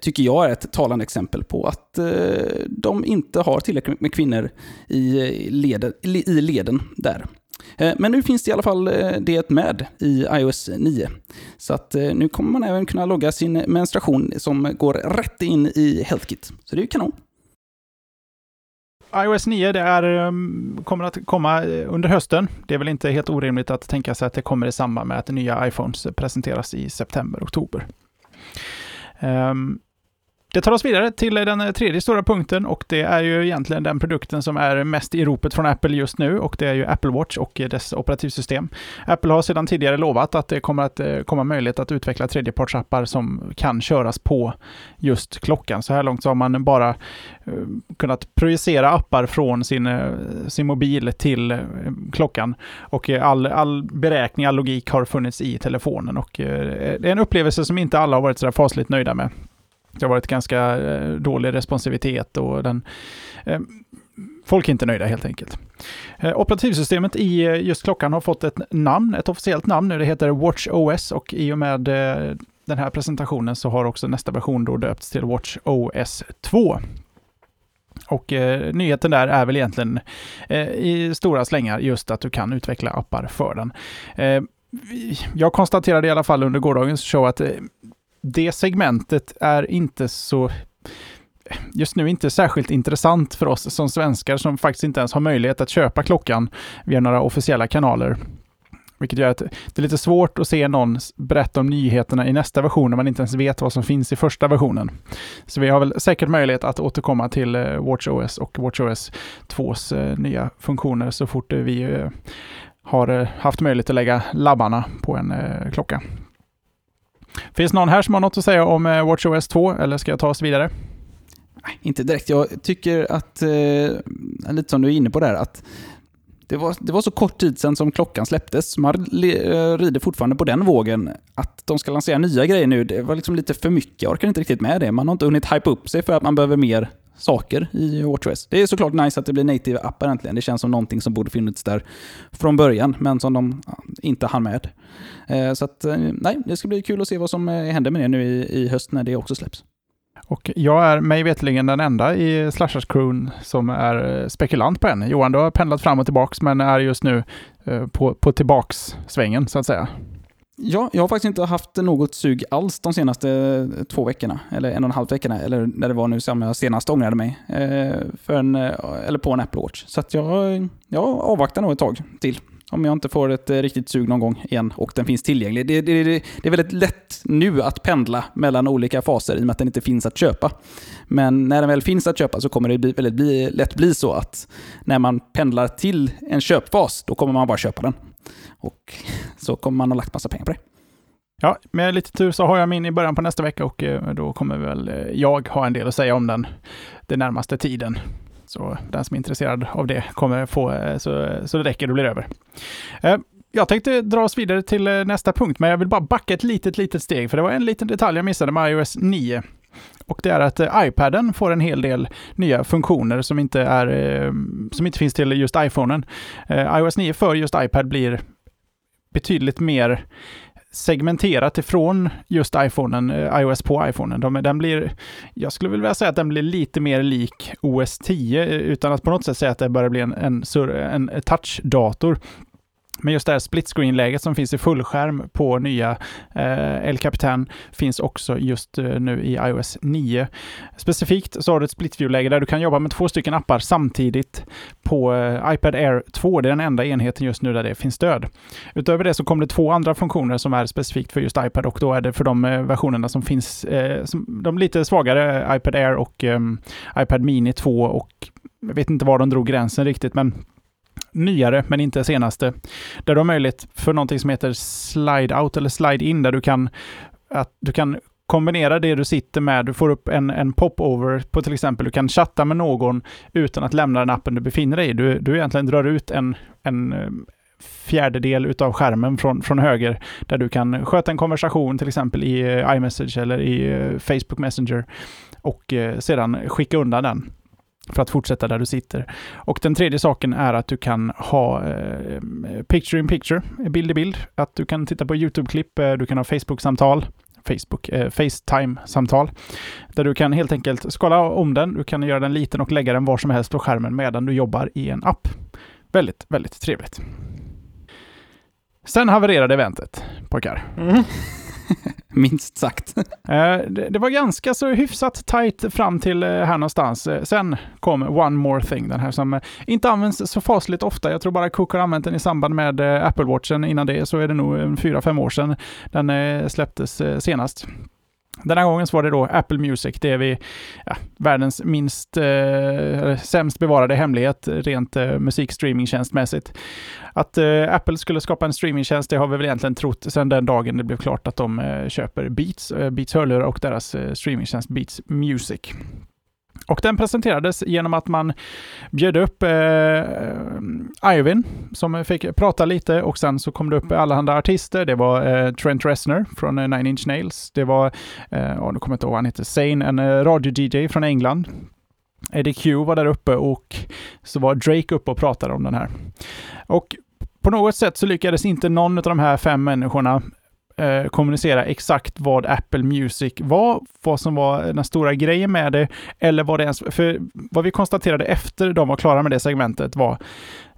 tycker jag är ett talande exempel på att de inte har tillräckligt med kvinnor i leden, i leden där. Eh, men nu finns det i alla fall eh, det med i iOS 9. Så att eh, nu kommer man även kunna logga sin menstruation som går rätt in i HealthKit. Så det är ju kanon iOS 9 det är, ehm, kommer att komma under hösten. Det är väl inte helt orimligt att tänka sig att det kommer i samband med att nya iPhones presenteras i september, oktober. Um, det tar oss vidare till den tredje stora punkten och det är ju egentligen den produkten som är mest i ropet från Apple just nu och det är ju Apple Watch och dess operativsystem. Apple har sedan tidigare lovat att det kommer att eh, komma möjlighet att utveckla tredjepartsappar som kan köras på just klockan. Så här långt så har man bara eh, kunnat projicera appar från sin, eh, sin mobil till klockan och all, all beräkning, all logik har funnits i telefonen och det är en upplevelse som inte alla har varit så där fasligt nöjda med. Det har varit ganska eh, dålig responsivitet och den, eh, folk är inte nöjda helt enkelt. Eh, operativsystemet i eh, just klockan har fått ett namn, ett officiellt namn nu. Det heter Watch OS och i och med eh, den här presentationen så har också nästa version då döpts till Watch OS 2. Och eh, nyheten där är väl egentligen eh, i stora slängar just att du kan utveckla appar för den. Eh, jag konstaterade i alla fall under gårdagens show att det segmentet är inte så just nu inte särskilt intressant för oss som svenskar som faktiskt inte ens har möjlighet att köpa klockan via några officiella kanaler. Vilket gör att det är lite svårt att se någon berätta om nyheterna i nästa version när man inte ens vet vad som finns i första versionen. Så vi har väl säkert möjlighet att återkomma till eh, WatchOS och WatchOS 2s eh, nya funktioner så fort eh, vi har haft möjlighet att lägga labbarna på en klocka. Finns någon här som har något att säga om eh, WatchOS 2 eller ska jag ta oss vidare? Nej, inte direkt. Jag tycker att, eh, lite som du är inne på där, att det var, det var så kort tid sedan som klockan släpptes. Man eh, rider fortfarande på den vågen. Att de ska lansera nya grejer nu, det var liksom lite för mycket. Jag orkar inte riktigt med det. Man har inte hunnit hype upp sig för att man behöver mer saker i WatchOS. Det är såklart nice att det blir native-appar äntligen. Det känns som någonting som borde funnits där från början, men som de inte hann med. Eh, så att, eh, nej, det ska bli kul att se vad som händer med det nu i, i höst när det också släpps. Och jag är mig veterligen den enda i Slashers crewn som är eh, spekulant på en. Johan, du har pendlat fram och tillbaks men är just nu eh, på, på tillbaks-svängen så att säga. Ja, jag har faktiskt inte haft något sug alls de senaste eh, två veckorna, eller en och en halv veckorna, eller när det var nu som jag senast ångrade mig, för en, eller på en Apple Watch. Så att jag, jag avvaktar nog ett tag till. Om jag inte får ett eh, riktigt sug någon gång igen och den finns tillgänglig. Det, det, det, det är väldigt lätt nu att pendla mellan olika faser i och med att den inte finns att köpa. Men när den väl finns att köpa så kommer det bli, väldigt bli, lätt bli så att när man pendlar till en köpfas, då kommer man bara köpa den. Och så kommer man ha lagt massa pengar på det. Ja, med lite tur så har jag min i början på nästa vecka och eh, då kommer väl eh, jag ha en del att säga om den den närmaste tiden. Så den som är intresserad av det kommer få eh, så, så det räcker, och blir över. Eh, jag tänkte dra oss vidare till eh, nästa punkt, men jag vill bara backa ett litet, litet steg, för det var en liten detalj jag missade med iOS 9. Och det är att iPaden får en hel del nya funktioner som inte, är, som inte finns till just iPhonen. iOS 9 för just iPad blir betydligt mer segmenterat ifrån just iPhonen, eh, iOS på iPhonen. De, den blir, jag skulle vilja säga att den blir lite mer lik OS 10 eh, utan att på något sätt säga att det börjar bli en, en, en touchdator. Men just det här split screen-läget som finns i fullskärm på nya eh, El Capitan finns också just eh, nu i iOS 9. Specifikt så har du ett split view-läge där du kan jobba med två stycken appar samtidigt på eh, iPad Air 2. Det är den enda enheten just nu där det finns stöd. Utöver det så kommer det två andra funktioner som är specifikt för just iPad och då är det för de eh, versionerna som finns, eh, som, de lite svagare eh, iPad Air och ehm, iPad Mini 2 och jag vet inte var de drog gränsen riktigt, men nyare, men inte senaste. Där du har möjlighet för någonting som heter slide out eller slide in, där du kan, att du kan kombinera det du sitter med, du får upp en, en popover på till exempel, du kan chatta med någon utan att lämna den appen du befinner dig i. Du, du egentligen drar ut en, en eh, fjärdedel utav skärmen från, från höger, där du kan sköta en konversation till exempel i eh, iMessage eller i eh, Facebook Messenger och sedan skicka undan den för att fortsätta där du sitter. Och den tredje saken är att du kan ha eh, picture in picture, bild i bild. Att du kan titta på YouTube-klipp, eh, du kan ha Facebook-samtal, Facebook, eh, Facetime-samtal. Där du kan helt enkelt skala om den, du kan göra den liten och lägga den var som helst på skärmen medan du jobbar i en app. Väldigt, väldigt trevligt. Sen havererade eventet, pojkar. Mm. Minst sagt. Eh, det var ganska så hyfsat tight fram till eh, här någonstans. Eh, sen kom One More Thing, den här som inte används så fasligt ofta. Jag tror bara Cook har använt den i samband med Apple Watchen. Innan det så är det nog fyra, fem år sedan den släpptes senast. Den här gången så var det då Apple Music, det är vi ja, världens minst, eh, sämst bevarade hemlighet rent eh, musikstreamingtjänstmässigt. Att eh, Apple skulle skapa en streamingtjänst, det har vi väl egentligen trott sedan den dagen det blev klart att de eh, köper Beats, eh, Beats hörlurar och deras eh, streamingtjänst Beats Music. Och den presenterades genom att man bjöd upp eh, Iovin som fick prata lite och sen så kom det upp allehanda artister. Det var eh, Trent Reznor från eh, Nine Inch Nails. Det var, eh, oh, nu kommer jag inte ihåg, han heter Zayn, en eh, radio-DJ från England. Eddie Q var där uppe och så var Drake uppe och pratade om den här. Och på något sätt så lyckades inte någon av de här fem människorna eh, kommunicera exakt vad Apple Music var, vad som var den stora grejen med det, eller vad det ens... För vad vi konstaterade efter de var klara med det segmentet var,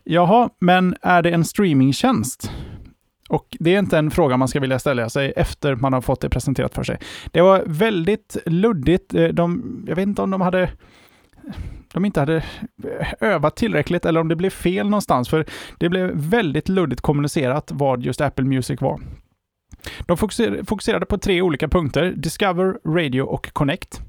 jaha, men är det en streamingtjänst? Och det är inte en fråga man ska vilja ställa sig efter man har fått det presenterat för sig. Det var väldigt luddigt. Eh, de, jag vet inte om de hade de inte hade övat tillräckligt eller om det blev fel någonstans, för det blev väldigt luddigt kommunicerat vad just Apple Music var. De fokuserade på tre olika punkter, Discover, Radio och Connect.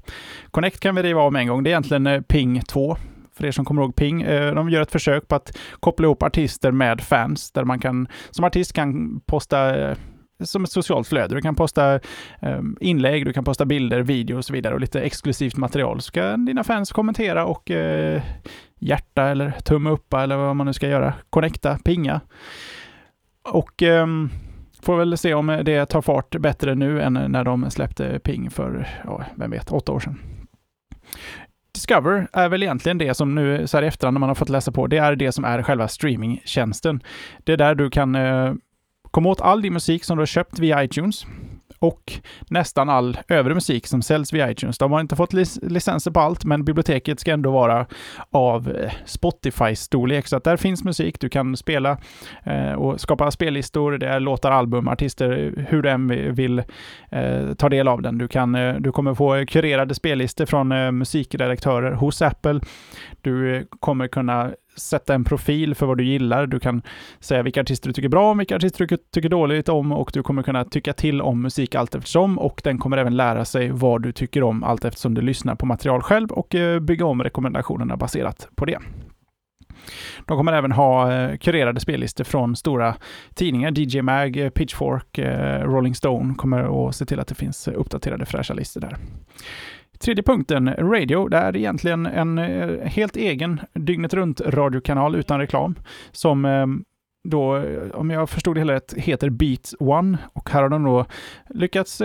Connect kan vi riva av med en gång, det är egentligen eh, Ping 2 för er som kommer ihåg Ping. Eh, de gör ett försök på att koppla ihop artister med fans, där man kan som artist kan posta eh, som ett socialt flöde. Du kan posta inlägg, du kan posta bilder, video och så vidare och lite exklusivt material. Så kan dina fans kommentera och hjärta eller tumme uppa eller vad man nu ska göra. Connecta, pinga. Och eh, Får väl se om det tar fart bättre nu än när de släppte Ping för, ja, vem vet, åtta år sedan. Discover är väl egentligen det som nu så här i efterhand när man har fått läsa på, det är det som är själva streamingtjänsten. Det är där du kan eh, komma åt all din musik som du har köpt via iTunes och nästan all övrig musik som säljs via iTunes. De har inte fått lic licenser på allt, men biblioteket ska ändå vara av eh, Spotify-storlek, så att där finns musik. Du kan spela eh, och skapa spellistor, det är låtar, album, artister, hur du än vill eh, ta del av den. Du, kan, eh, du kommer få kurerade spellistor från eh, musikredaktörer hos Apple. Du eh, kommer kunna sätta en profil för vad du gillar. Du kan säga vilka artister du tycker bra om, vilka artister du tycker dåligt om och du kommer kunna tycka till om musik allt eftersom och den kommer även lära sig vad du tycker om allt eftersom du lyssnar på material själv och eh, bygga om rekommendationerna baserat på det. De kommer även ha eh, kurerade spellistor från stora tidningar. DJ Mag, eh, Pitchfork, Rolling Stone kommer att se till att det finns uppdaterade fräscha listor där. Tredje punkten, radio. Det är egentligen en eh, helt egen dygnet runt radiokanal utan reklam som eh, då, eh, om jag förstod det hela rätt, heter Beat One. Och här har de då lyckats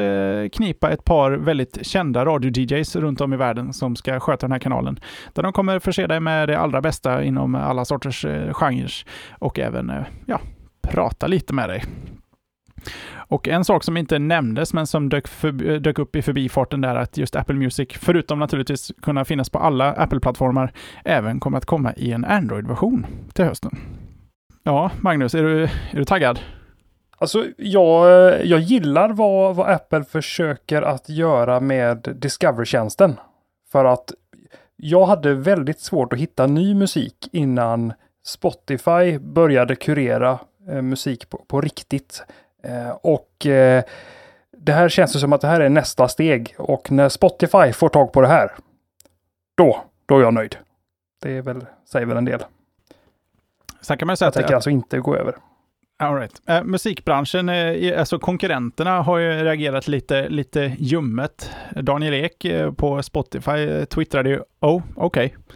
knipa ett par väldigt kända radio-DJs runt om i världen som ska sköta den här kanalen. Där de kommer förse dig med det allra bästa inom alla sorters genrer och även ja, prata lite med dig. Och en sak som inte nämndes, men som dök, för, eh, dök upp i förbifarten där, att just Apple Music, förutom naturligtvis kunna finnas på alla Apple-plattformar, även kommer att komma i en Android-version till hösten. Ja, Magnus, är du, är du taggad? Alltså, jag, jag gillar vad, vad Apple försöker att göra med Discover-tjänsten. För att jag hade väldigt svårt att hitta ny musik innan Spotify började kurera eh, musik på, på riktigt. Eh, och eh, det här känns som att det här är nästa steg. Och när Spotify får tag på det här, då, då är jag nöjd. Det är väl, säger väl en del. Sen kan man säga jag tänker att, alltså inte gå över. All right. Eh, musikbranschen, eh, alltså konkurrenterna har ju reagerat lite, lite ljummet. Daniel Ek eh, på Spotify eh, twittrade ju oh, okej. Okay.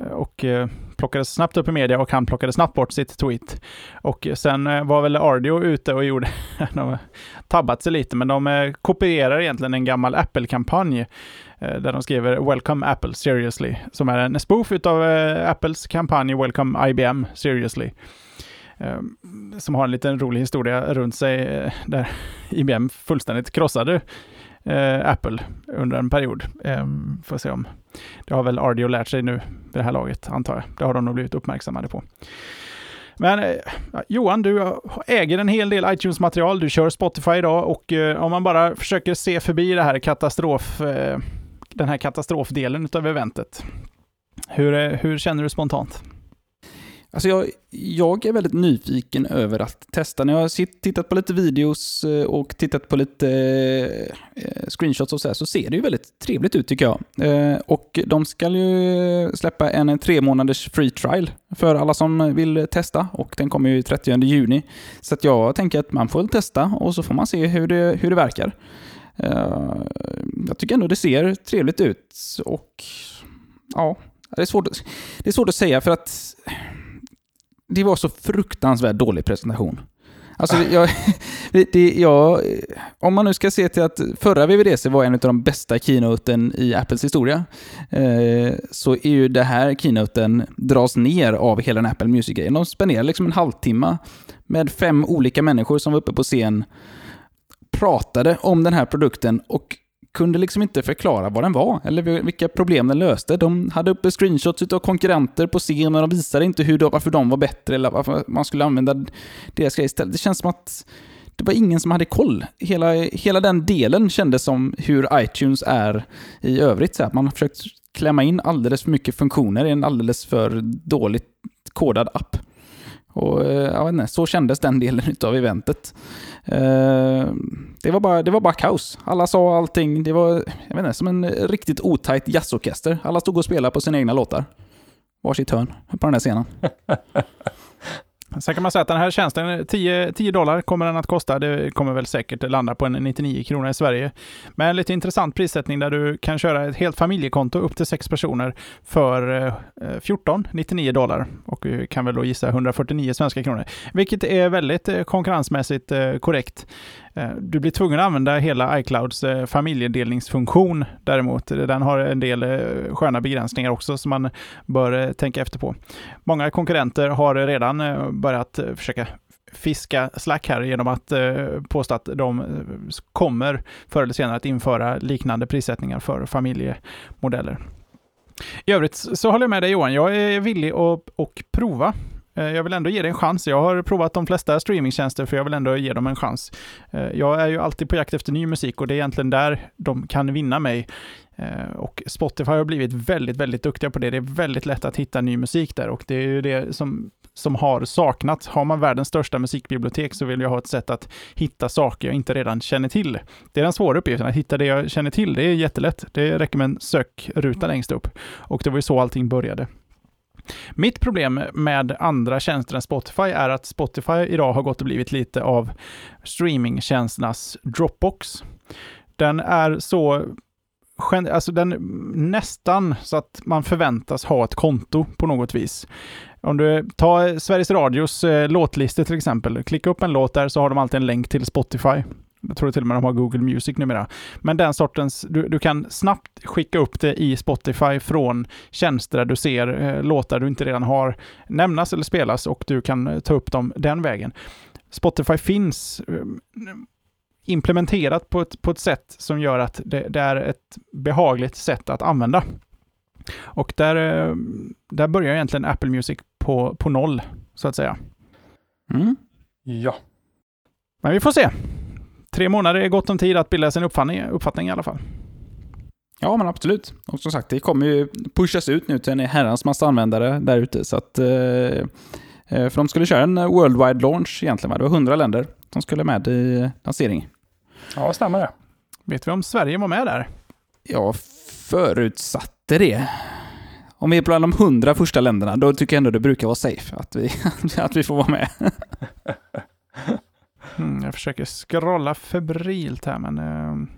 Eh, och eh, plockades snabbt upp i media och han plockade snabbt bort sitt tweet. Och eh, sen var väl Ardio ute och gjorde, de tabbat sig lite, men de kopierar egentligen en gammal Apple-kampanj där de skriver “Welcome Apple Seriously” som är en spoof av Apples kampanj “Welcome IBM Seriously” ehm, som har en liten rolig historia runt sig där IBM fullständigt krossade Apple under en period. Ehm, får se om det har väl Ardio lärt sig nu vid det här laget, antar jag. Det har de nog blivit uppmärksammade på. Men eh, Johan, du äger en hel del iTunes-material. Du kör Spotify idag och eh, om man bara försöker se förbi det här katastrof eh, den här katastrofdelen av eventet. Hur, hur känner du spontant? Alltså jag, jag är väldigt nyfiken över att testa. När jag har tittat på lite videos eh, och tittat på lite eh, eh, screenshots och så här, så ser det ju väldigt trevligt ut tycker jag. Och de ska ju släppa en tre månaders free trial för alla som vill testa och den kommer ju 30 juni. Så att jag tänker att man får testa och så får man se hur det, hur det verkar. Jag tycker ändå det ser trevligt ut och ja, det är, svårt, det är svårt att säga för att det var så fruktansvärt dålig presentation. Alltså, jag, det, jag, om man nu ska se till att förra VVDC var en av de bästa keynoten i Apples historia, eh, så är ju det här keynoten dras ner av hela den Apple Music-grejen. De spenderar liksom en halvtimme med fem olika människor som var uppe på scen pratade om den här produkten och kunde liksom inte förklara vad den var eller vilka problem den löste. De hade uppe screenshots av konkurrenter på scen, men de visade inte hur de, varför de var bättre eller varför man skulle använda deras grejer istället. Det känns som att det var ingen som hade koll. Hela, hela den delen kändes som hur iTunes är i övrigt. Så här, man har försökt klämma in alldeles för mycket funktioner i en alldeles för dåligt kodad app. Och eh, jag vet inte, så kändes den delen av eventet. Eh, det var, bara, det var bara kaos. Alla sa allting. Det var jag vet inte, som en riktigt otajt jazzorkester. Alla stod och spelade på sina egna låtar. Varsitt hörn på den här scenen. Sen kan man säga att den här tjänsten, 10, 10 dollar kommer den att kosta. Det kommer väl säkert landa på en 99 kronor i Sverige. Men lite intressant prissättning där du kan köra ett helt familjekonto upp till sex personer för eh, 14, 99 dollar. Och vi kan väl då gissa 149 svenska kronor. Vilket är väldigt eh, konkurrensmässigt eh, korrekt. Eh, du blir tvungen att använda hela iClouds eh, familjedelningsfunktion däremot. Eh, den har en del sköna begränsningar också som man bör tänka efter på. Många konkurrenter har redan börjat försöka fiska slack här genom att påstå att de kommer förr eller senare att införa liknande prissättningar för familjemodeller. I övrigt så håller jag med dig Johan, jag är villig att, och prova jag vill ändå ge det en chans. Jag har provat de flesta streamingtjänster för jag vill ändå ge dem en chans. Eh, jag är ju alltid på jakt efter ny musik och det är egentligen där de kan vinna mig. Eh, och Spotify har blivit väldigt, väldigt duktiga på det. Det är väldigt lätt att hitta ny musik där och det är ju det som, som har saknats. Har man världens största musikbibliotek så vill jag ha ett sätt att hitta saker jag inte redan känner till. Det är den svåra uppgiften, att hitta det jag känner till. Det är jättelätt. Det räcker med en sökruta längst upp. Och det var ju så allting började. Mitt problem med andra tjänster än Spotify är att Spotify idag har gått och blivit lite av streamingtjänsternas Dropbox. Den är så alltså den nästan så att man förväntas ha ett konto på något vis. Om du tar Sveriges Radios eh, låtlistor till exempel, klicka upp en låt där så har de alltid en länk till Spotify. Jag tror till och med de har Google Music numera. Men den sortens, du, du kan snabbt skicka upp det i Spotify från tjänster där du ser eh, låtar du inte redan har nämnas eller spelas och du kan eh, ta upp dem den vägen. Spotify finns eh, implementerat på ett, på ett sätt som gör att det, det, är ett behagligt sätt att använda. Och där, eh, där börjar egentligen Apple Music på, på noll, så att säga. Mm. Ja. Men vi får se. Tre månader är gott om tid att bilda sin uppfattning, uppfattning i alla fall. Ja, men absolut. Och som sagt, det kommer ju pushas ut nu till en herrans massa användare där ute. Så att, eh, eh för de skulle köra en worldwide launch egentligen. Va? Det var 100 länder som skulle med i lansering. Ja, stämmer det. Vet vi om Sverige var med där? Jag förutsatte det. Om vi är bland de hundra första länderna, då tycker jag ändå det brukar vara safe att vi, att vi får vara med. mm, jag försöker scrolla febrilt här, men uh,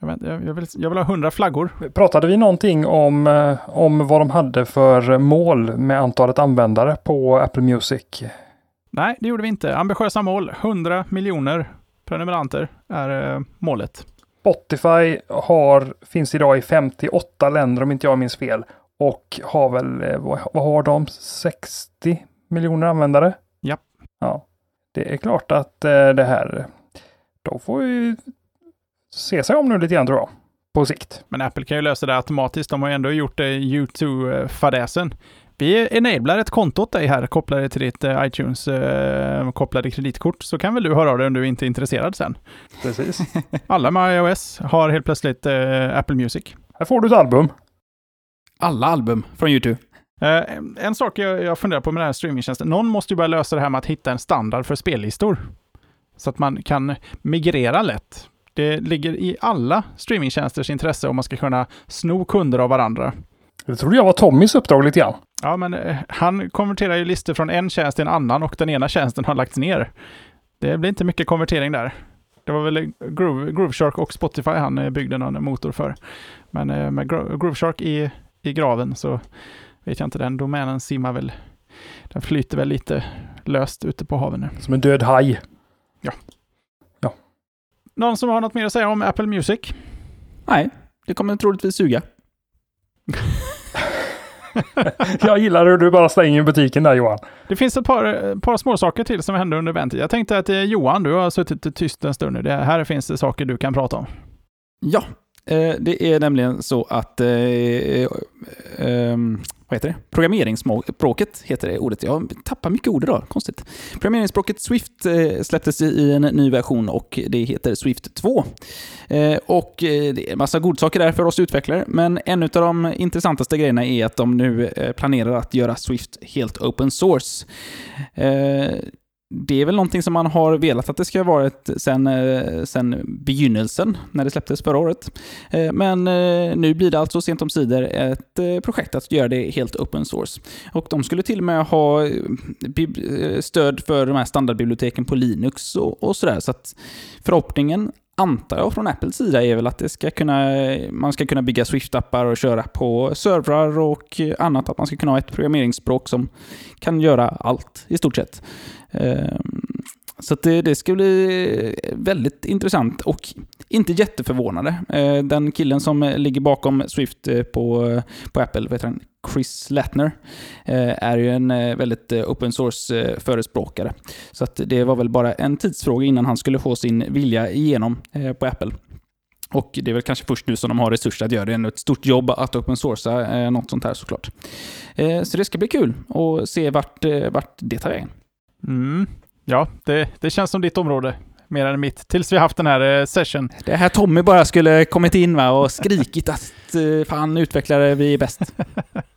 jag, vet, jag, jag, vill, jag vill ha hundra flaggor. Pratade vi någonting om, uh, om vad de hade för mål med antalet användare på Apple Music? Nej, det gjorde vi inte. Ambitiösa mål, 100 miljoner prenumeranter är uh, målet. Spotify har, finns idag i 58 länder om inte jag minns fel. Och har väl, eh, vad har de, 60 miljoner användare? Ja. Ja. Det är klart att eh, det här, de får vi se sig om nu lite grann tror jag. På sikt. Men Apple kan ju lösa det automatiskt. De har ju ändå gjort det U2-fadäsen. Vi enablar ett konto åt dig här, kopplade till ditt eh, iTunes eh, kopplade kreditkort, så kan väl du höra av dig om du inte är intresserad sen. Precis. Alla med iOS har helt plötsligt eh, Apple Music. Här får du ett album. Alla album från YouTube. Eh, en sak jag, jag funderar på med den här streamingtjänsten, någon måste ju börja lösa det här med att hitta en standard för spellistor. Så att man kan migrera lätt. Det ligger i alla streamingtjänsters intresse om man ska kunna sno kunder av varandra. Det trodde jag var Tommys uppdrag lite grann. Ja, men eh, han konverterar ju listor från en tjänst till en annan och den ena tjänsten har lagts ner. Det blir inte mycket konvertering där. Det var väl Groove, Grooveshark och Spotify han eh, byggde någon motor för. Men med Grooveshark i, i graven så vet jag inte, den domänen simmar väl, den flyter väl lite löst ute på haven nu. Som en död haj. Ja. Ja. Någon som har något mer att säga om Apple Music? Nej, det kommer troligtvis suga. jag gillar hur du bara stänger butiken där Johan. Det finns ett par, par små saker till som hände under eventet. Jag tänkte att eh, Johan, du har suttit tyst en stund nu. Det här finns det saker du kan prata om. Ja, Eh, det är nämligen så att eh, eh, ehm, vad heter det? Programmeringsspråket heter det ordet. Jag tappar mycket ord idag, konstigt. Programmeringsspråket Swift eh, släpptes i en ny version och det heter Swift 2. Eh, och det är en massa godsaker där för oss utvecklare, men en av de intressantaste grejerna är att de nu planerar att göra Swift helt open source det är väl någonting som man har velat att det ska vara sen, eh, sen begynnelsen, när det släpptes förra året. Eh, men eh, nu blir det alltså sent om sidor ett projekt att göra det helt open source. Och de skulle till och med ha stöd för de här standardbiblioteken på Linux och, och sådär. Så att förhoppningen antar jag från Apples sida är väl att det ska kunna, man ska kunna bygga Swift-appar och köra på servrar och annat. Att man ska kunna ha ett programmeringsspråk som kan göra allt i stort sett. Ehm, så det, det, ska bli väldigt intressant och inte jätteförvånande. Ehm, den killen som ligger bakom Swift eh, på, på Apple, heter han, Chris Latner, eh, är ju en eh, väldigt open source-förespråkare. Så att det var väl bara en tidsfråga innan han skulle få sin vilja igenom på Apple. Och det är väl kanske först nu som de har resurser att göra det. Det är ett stort jobb att open sourca något sånt här såklart. Så det ska bli kul att se vart, vart det tar vägen. Mm. Ja, det, det känns som ditt område mer än mitt, tills vi haft den här eh, session. Det här Tommy bara skulle kommit in va, och skrikit att eh, fan utvecklare, vi är bäst.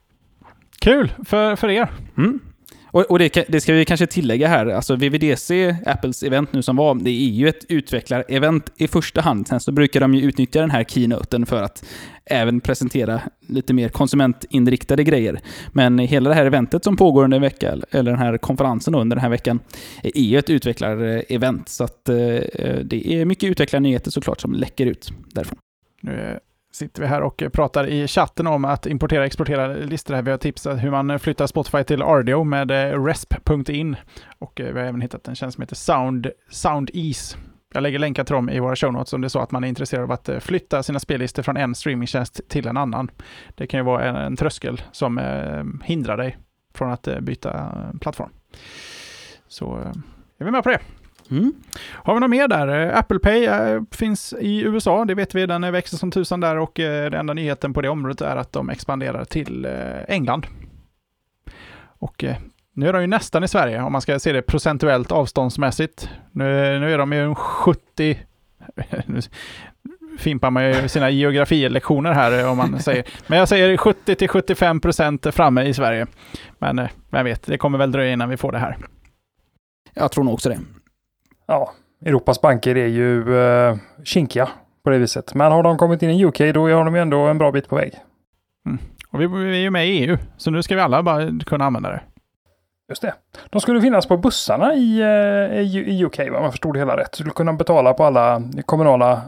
Kul för, för er. Mm. Och, och det, det, ska vi kanske tillägga här, alltså VVDC, Apples event nu som var, det är ju ett utvecklar-event i första hand. Sen så brukar de ju utnyttja den här keynoten för att även presentera lite mer konsumentinriktade grejer. Men hela det här eventet som pågår under en vecka, eller den här konferensen under den här veckan, är ju ett utvecklar-event. Så att eh, det är mycket utvecklarnyheter såklart som läcker ut därifrån. Sitter vi här och pratar i chatten om att importera och exportera listor. Här. Vi har tipsat hur man flyttar Spotify till RDO med eh, resp.in. Och eh, vi har även hittat en tjänst som heter Sound, SoundEase. Jag lägger länkar till dem i våra show notes om det är så att man är intresserad av att eh, flytta sina spellistor från en streamingtjänst till en annan. Det kan ju vara en, en tröskel som eh, hindrar dig från att eh, byta plattform. Så eh, är vi med på det. Mm. Har vi något mer där? Eh, Apple Pay äh, finns i USA, det vet vi. Den växer som tusan där och den enda nyheten på det området är att de expanderar till England. Och nu är de ju nästan i Sverige om man ska se det procentuellt avståndsmässigt. Nu, nu är de ju 70... nu fimpar man ju sina geografilektioner här om man säger. Men jag säger 70 till 75 procent framme i Sverige. Men vem vet, det kommer väl dröja innan vi får det här. Jag tror nog också det ja, Europas banker är ju eh, kinkiga på det viset. Men har de kommit in i UK då har de ju ändå en bra bit på väg. Mm. Och vi, vi är ju med i EU, så nu ska vi alla bara kunna använda det. Just det. De skulle finnas på bussarna i, eh, i, i UK, om jag förstod det hela rätt. Du skulle kunna betala på alla kommunala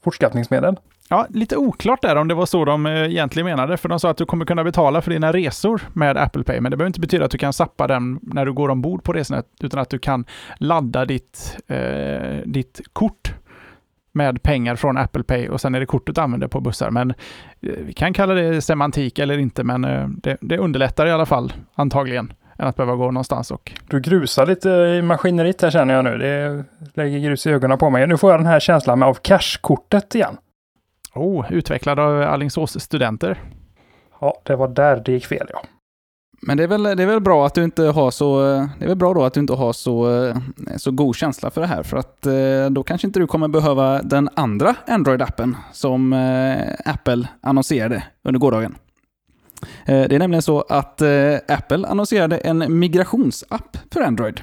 fortskaffningsmedel. Ja, lite oklart där om det var så de eh, egentligen menade, för de sa att du kommer kunna betala för dina resor med Apple Pay, men det behöver inte betyda att du kan sappa den när du går ombord på resorna, utan att du kan ladda ditt, eh, ditt kort med pengar från Apple Pay och sen är det kortet du använder på bussar. Men eh, vi kan kalla det semantik eller inte, men eh, det, det underlättar i alla fall, antagligen än att behöva gå någonstans. Och... Du grusar lite i maskineriet här känner jag nu. Det lägger grus i ögonen på mig. Nu får jag den här känslan av cashkortet igen. Oh, utvecklad av Alingsås studenter. Ja, det var där det gick fel ja. Men det är, väl, det är väl bra att du inte har så, det är väl bra då att du inte har så, så god känsla för det här, för att eh, då kanske inte du kommer behöva den andra Android-appen som eh, Apple annonserade under gårdagen. Eh, det är nämligen så att Apple annonserade en migrationsapp för Android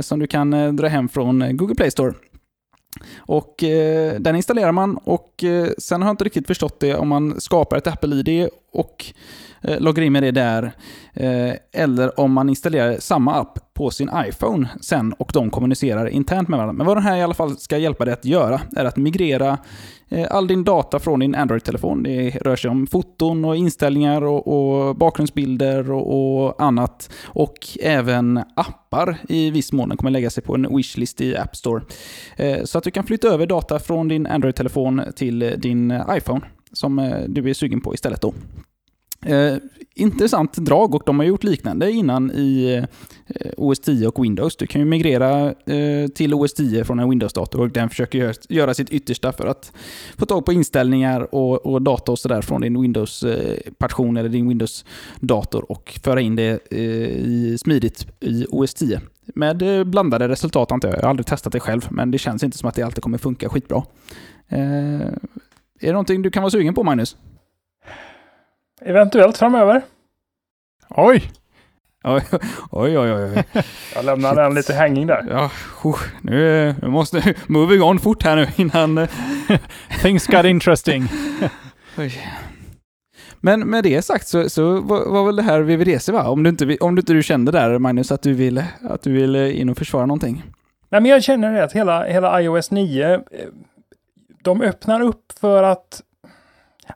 som du kan dra hem från Google Play Store. Och eh, den installerar man och eh, sen har jag inte riktigt förstått det om man skapar ett Apple-ID och eh, loggar in med det där. Eh, eller om man installerar samma app på sin iPhone sen och de kommunicerar internt med varandra. Men vad den här i alla fall ska hjälpa dig att göra är att migrera eh, all din data från din Android-telefon. Det rör sig om foton och inställningar och, och bakgrundsbilder och, och, annat. Och även appar i viss mån. Den kommer lägga sig på en wishlist i App Store. Så att du kan flytta över data från din Android-telefon till din iPhone som eh, du är sugen på istället då. Eh, intressant drag och de har gjort liknande innan i eh, OS 10 och Windows. Du kan ju migrera eh, till OS 10 från en Windows-dator och den försöker göra sitt yttersta för att få tag på inställningar och, och data och sådär från din Windows-partition eh, eller din Windows-dator och föra in det eh, i, smidigt i OS 10. Med eh, blandade resultat antar jag. Jag har aldrig testat det själv, men det känns inte som att det alltid kommer funka skitbra. Är det någonting du kan vara sugen på, Magnus? Eventuellt framöver. Oj! Oj, oj, oj. oj. Jag lämnar den lite hänging där. Ja, nu, nu måste moving on fort här nu innan... Eh, Things got interesting. Men med det sagt så, så var, var, väl det här VVDC va? Om du inte, om du inte du kände där Magnus att du vill, att du vill in och försvara någonting? Nej men jag känner det att hela, hela iOS 9, eh, de öppnar upp för att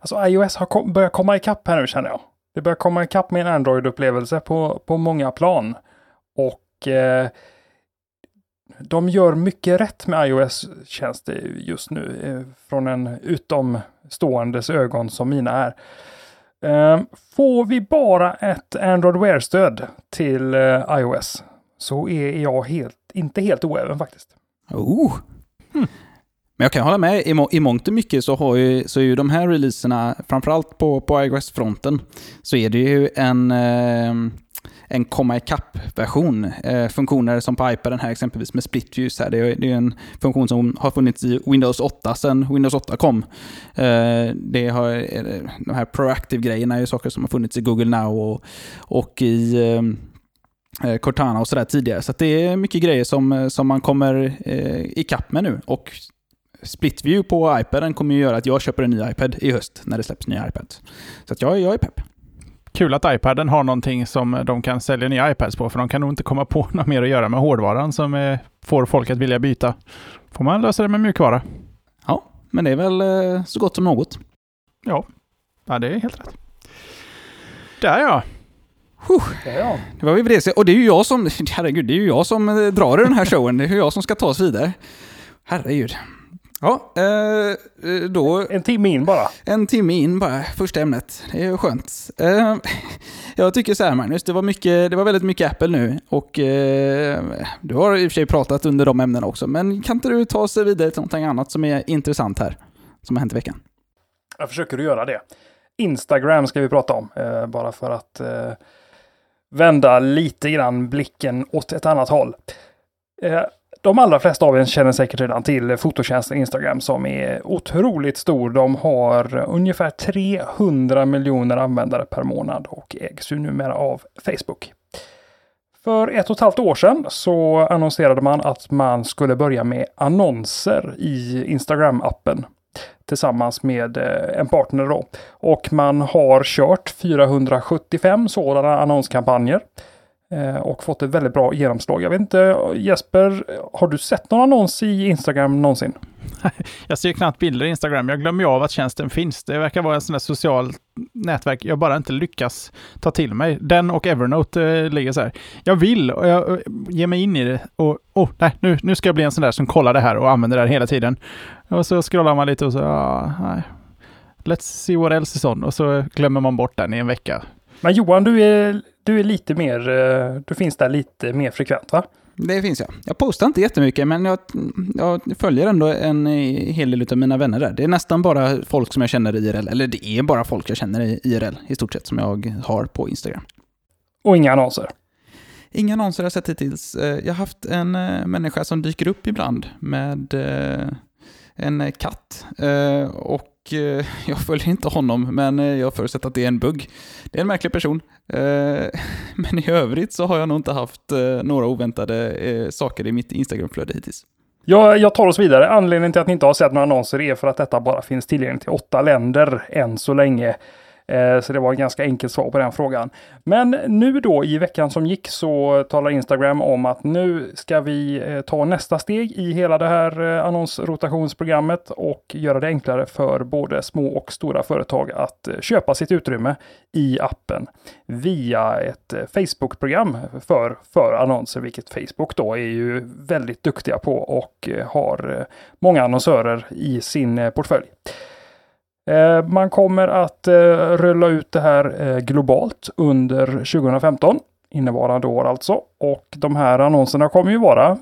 Alltså iOS har kom, börjat komma ikapp här nu känner jag. Det börjar komma ikapp med en Android-upplevelse på, på många plan. Och eh, de gör mycket rätt med iOS känns det just nu. Eh, från en utomståendes ögon som mina är. Eh, får vi bara ett Android Wear-stöd till eh, iOS så är jag helt, inte helt oäven faktiskt. Oh. Hmm. Men jag kan hålla med, i, må i mångt och mycket så, har ju, så är ju de här releaserna, framförallt på, på iOS-fronten, så är det ju en, eh, en komma ikapp-version. Eh, funktioner som på iPaden här exempelvis med split views. Här, det, är, det är en funktion som har funnits i Windows 8 sedan Windows 8 kom. Eh, det har, eh, de här proactive-grejerna är ju saker som har funnits i Google Now och, och i eh, eh Cortana och sådär tidigare. Så att det är mycket grejer som, eh, som man kommer eh, ikapp med nu. Och Split View på iPaden kommer ju göra att jag köper en ny iPad i höst när det släpps nya iPads. Så att jag, jag är pepp. Kul att iPaden har någonting som de kan sälja nya iPads på, för de kan nog inte komma på något mer att göra med hårdvaran som eh, får folk att vilja byta. Får man lösa det med mjukvara. Ja, men det är väl eh, så gott som något. Ja, ja det är helt rätt. Där ja. Ja, Det var vi det. Och det är ju jag som, herregud, det är ju jag som eh, drar i den här showen. Det är ju jag som ska ta oss vidare. Herregud. Ja, eh, eh, då En timme in bara. en timme in bara, första ämnet. Det är ju skönt. Eh, jag tycker så här Magnus, det var, mycket, det var väldigt mycket Apple nu och eh, du har i och för sig pratat under de ämnena också, men kan inte du ta oss vidare till någonting annat som är intressant här, som har hänt i veckan? Jag försöker göra det. Instagram ska vi prata om, bara för att vända lite grann blicken åt ett annat håll. De allra flesta av er känner säkert redan till fototjänsten Instagram som är otroligt stor. De har ungefär 300 miljoner användare per månad och ägs ju numera av Facebook. För ett och ett halvt år sedan så annonserade man att man skulle börja med annonser i Instagram-appen tillsammans med eh, en partner då. Och man har kört 475 sådana annonskampanjer och fått ett väldigt bra genomslag. Jag vet inte, Jesper, har du sett någon annons i Instagram någonsin? Jag ser knappt bilder i Instagram. Jag glömmer av att tjänsten finns. Det verkar vara en sån där social nätverk jag bara inte lyckas ta till mig. Den och Evernote eh, ligger så här. Jag vill och jag eh, ger mig in i det och oh, nej, nu, nu ska jag bli en sån där som kollar det här och använder det här hela tiden. Och så scrollar man lite och så, ja, nej. Let's see what else is on. Och så glömmer man bort den i en vecka. Men Johan, du är, du är lite mer, eh, du finns där lite mer frekvent va? Det finns jag. Jag postar inte jättemycket, men jag, jag följer ändå en hel del av mina vänner där. Det är nästan bara folk som jag känner i IRL, eller det är bara folk jag känner i IRL i stort sett som jag har på Instagram. Och inga annonser. Inga annonser har jag sett hittills. Eh, Jag har haft en eh, människa som dyker upp ibland med eh, en eh, katt. Eh, och eh, jag följer inte honom, men jag förutsätter att det är en bugg. Det är en märklig person. Men i övrigt så har jag nog inte haft några oväntade saker i mitt Instagramflöde hittills. Jag, jag tar oss vidare. Anledningen till att ni inte har sett några annonser är för att detta bara finns tillgängligt i åtta länder än så länge. Eh, så det var ett ganska enkelt svar på den frågan. Men nu då i veckan som gick så talar Instagram om att nu ska vi eh, ta nästa steg i hela det här eh, annonsrotationsprogrammet och göra det enklare för både små och stora företag att köpa sitt utrymme i appen via ett Facebook-program för, för annonser, vilket Facebook då är ju väldigt duktiga på och har många annonsörer i sin portfölj. Eh, man kommer att eh, rulla ut det här eh, globalt under 2015, innevarande år alltså. Och de här annonserna kommer ju vara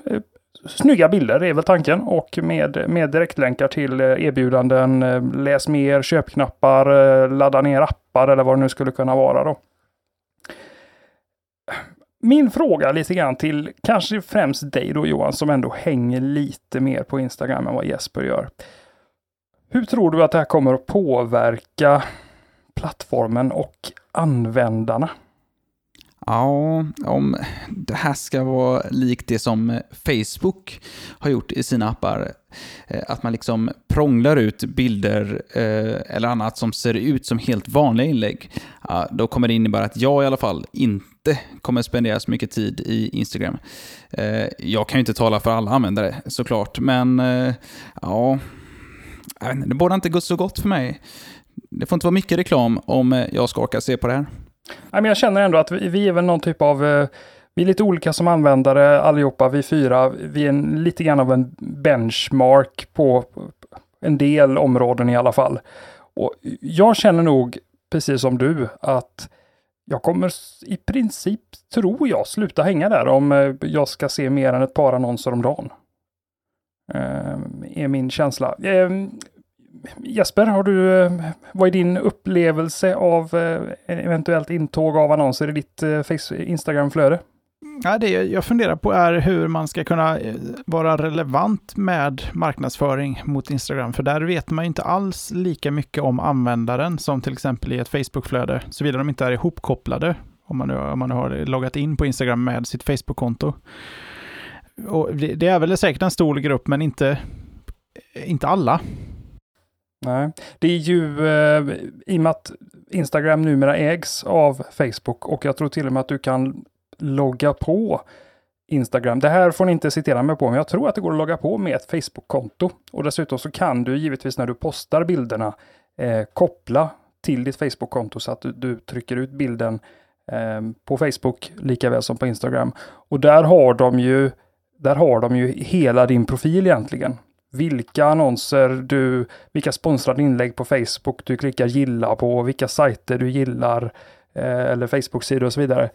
snygga bilder, är väl tanken. Och med, med direktlänkar till erbjudanden, läs mer, köpknappar, ladda ner appar eller vad det nu skulle kunna vara då. Min fråga lite grann till kanske främst dig då Johan, som ändå hänger lite mer på Instagram än vad Jesper gör. Hur tror du att det här kommer att påverka plattformen och användarna? Ja, om det här ska vara likt det som Facebook har gjort i sina appar, eh, att man liksom prånglar ut bilder eh, eller annat som ser ut som helt vanliga inlägg, då kommer det innebära att jag i alla fall inte kommer spendera så mycket tid i Instagram. Eh, jag kan ju inte tala för alla användare såklart, men ja, inte, det borde inte gå så gott för mig. Det får inte vara mycket reklam om eh, jag ska orka se på det här. Nej, men jag känner ändå att vi, vi är väl någon typ av, eh, vi är lite olika som användare allihopa, vi fyra. Vi är en, lite grann av en benchmark på en del områden i alla fall. Och jag känner nog, precis som du, att jag kommer i princip, tror jag, sluta hänga där om eh, jag ska se mer än ett par annonser om dagen. Ehm, är min känsla. Ehm, Jesper, har du, eh, vad är din upplevelse av eh, eventuellt intåg av annonser i ditt eh, Instagram-flöde? Ja, det jag funderar på är hur man ska kunna vara relevant med marknadsföring mot Instagram. För där vet man ju inte alls lika mycket om användaren som till exempel i ett Facebook-flöde, såvida de inte är ihopkopplade. Om man, nu, om man nu har loggat in på Instagram med sitt Facebook-konto. Och det, det är väl säkert en stor grupp, men inte, inte alla. Nej, det är ju eh, i och med att Instagram numera ägs av Facebook och jag tror till och med att du kan logga på Instagram. Det här får ni inte citera mig på, men jag tror att det går att logga på med ett Facebook-konto. Och dessutom så kan du givetvis när du postar bilderna eh, koppla till ditt Facebook-konto så att du, du, trycker ut bilden eh, på Facebook lika väl som på Instagram. Och där har de ju där har de ju hela din profil egentligen. Vilka annonser du, vilka sponsrade inlägg på Facebook du klickar gilla på, vilka sajter du gillar eh, eller Facebook-sidor och så vidare.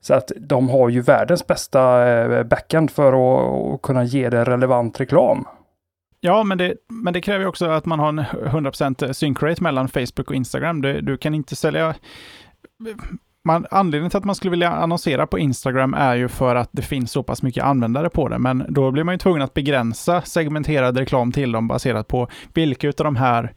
Så att de har ju världens bästa eh, backend för att, att kunna ge dig relevant reklam. Ja, men det, men det kräver också att man har en 100% sync rate mellan Facebook och Instagram. Du, du kan inte sälja man, anledningen till att man skulle vilja annonsera på Instagram är ju för att det finns så pass mycket användare på det, men då blir man ju tvungen att begränsa segmenterad reklam till dem baserat på vilka av de här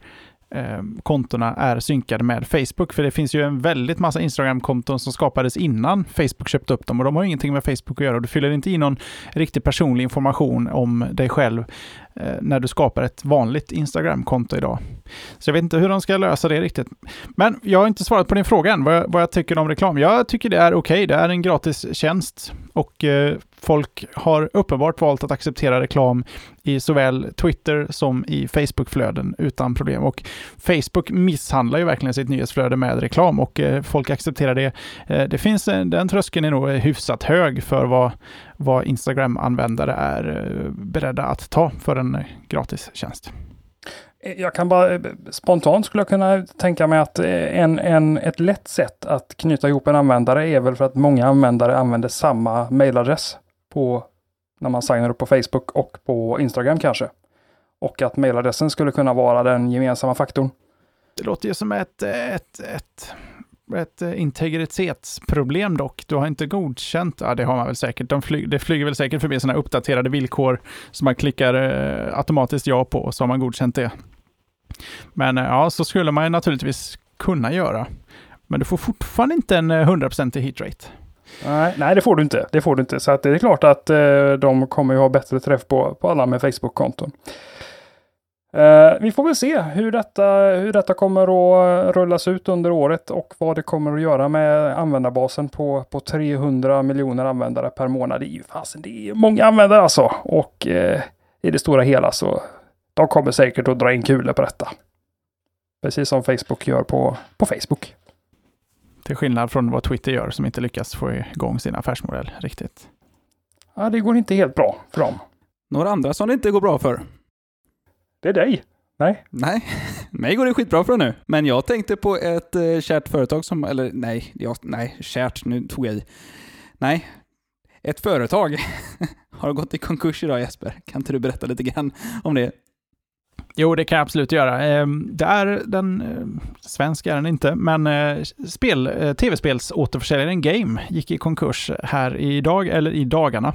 eh, kontona är synkade med Facebook. För det finns ju en väldigt massa Instagram-konton som skapades innan Facebook köpte upp dem och de har ingenting med Facebook att göra och du fyller inte i någon riktig personlig information om dig själv eh, när du skapar ett vanligt Instagram-konto idag. Så jag vet inte hur de ska lösa det riktigt. Men jag har inte svarat på din fråga än, vad jag, vad jag tycker om reklam. Jag tycker det är okej, okay. det är en gratis tjänst och eh, folk har uppenbart valt att acceptera reklam i såväl Twitter som i Facebook-flöden utan problem. Och Facebook misshandlar ju verkligen sitt nyhetsflöde med reklam och eh, folk accepterar det. Eh, det finns, eh, den tröskeln är nog eh, hyfsat hög för vad, vad Instagram-användare är eh, beredda att ta för en eh, gratis tjänst. Jag kan bara spontant skulle jag kunna tänka mig att en, en, ett lätt sätt att knyta ihop en användare är väl för att många användare använder samma mailadress på när man signar upp på Facebook och på Instagram kanske. Och att mailadressen skulle kunna vara den gemensamma faktorn. Det låter ju som ett, ett, ett, ett integritetsproblem dock. Du har inte godkänt, ja det har man väl säkert, De flyg, det flyger väl säkert förbi sådana uppdaterade villkor som man klickar eh, automatiskt ja på, så har man godkänt det. Men eh, ja, så skulle man ju naturligtvis kunna göra. Men du får fortfarande inte en eh, 100% hitrate. Nej, nej, det får du inte. Det får du inte. Så att det är klart att eh, de kommer ju ha bättre träff på, på alla med Facebook-konton. Eh, vi får väl se hur detta, hur detta kommer att eh, rullas ut under året och vad det kommer att göra med användarbasen på, på 300 miljoner användare per månad. Det är ju fasen, det är många användare alltså. Och eh, i det stora hela så de kommer säkert att dra in kulor på detta. Precis som Facebook gör på, på Facebook. Till skillnad från vad Twitter gör som inte lyckas få igång sin affärsmodell riktigt. Ja, det går inte helt bra för dem. Några andra som det inte går bra för? Det är dig. Nej. Nej, mig går det skitbra för nu. Men jag tänkte på ett eh, kärt företag som, eller nej, jag, nej, kärt, nu tog jag i. Nej, ett företag har gått i konkurs idag Jesper. Kan inte du berätta lite grann om det? Jo, det kan jag absolut göra. Ehm, det är den, eh, svensk är den inte, men eh, spel, eh, tv-spelsåterförsäljaren Game gick i konkurs här idag, eller i dagarna.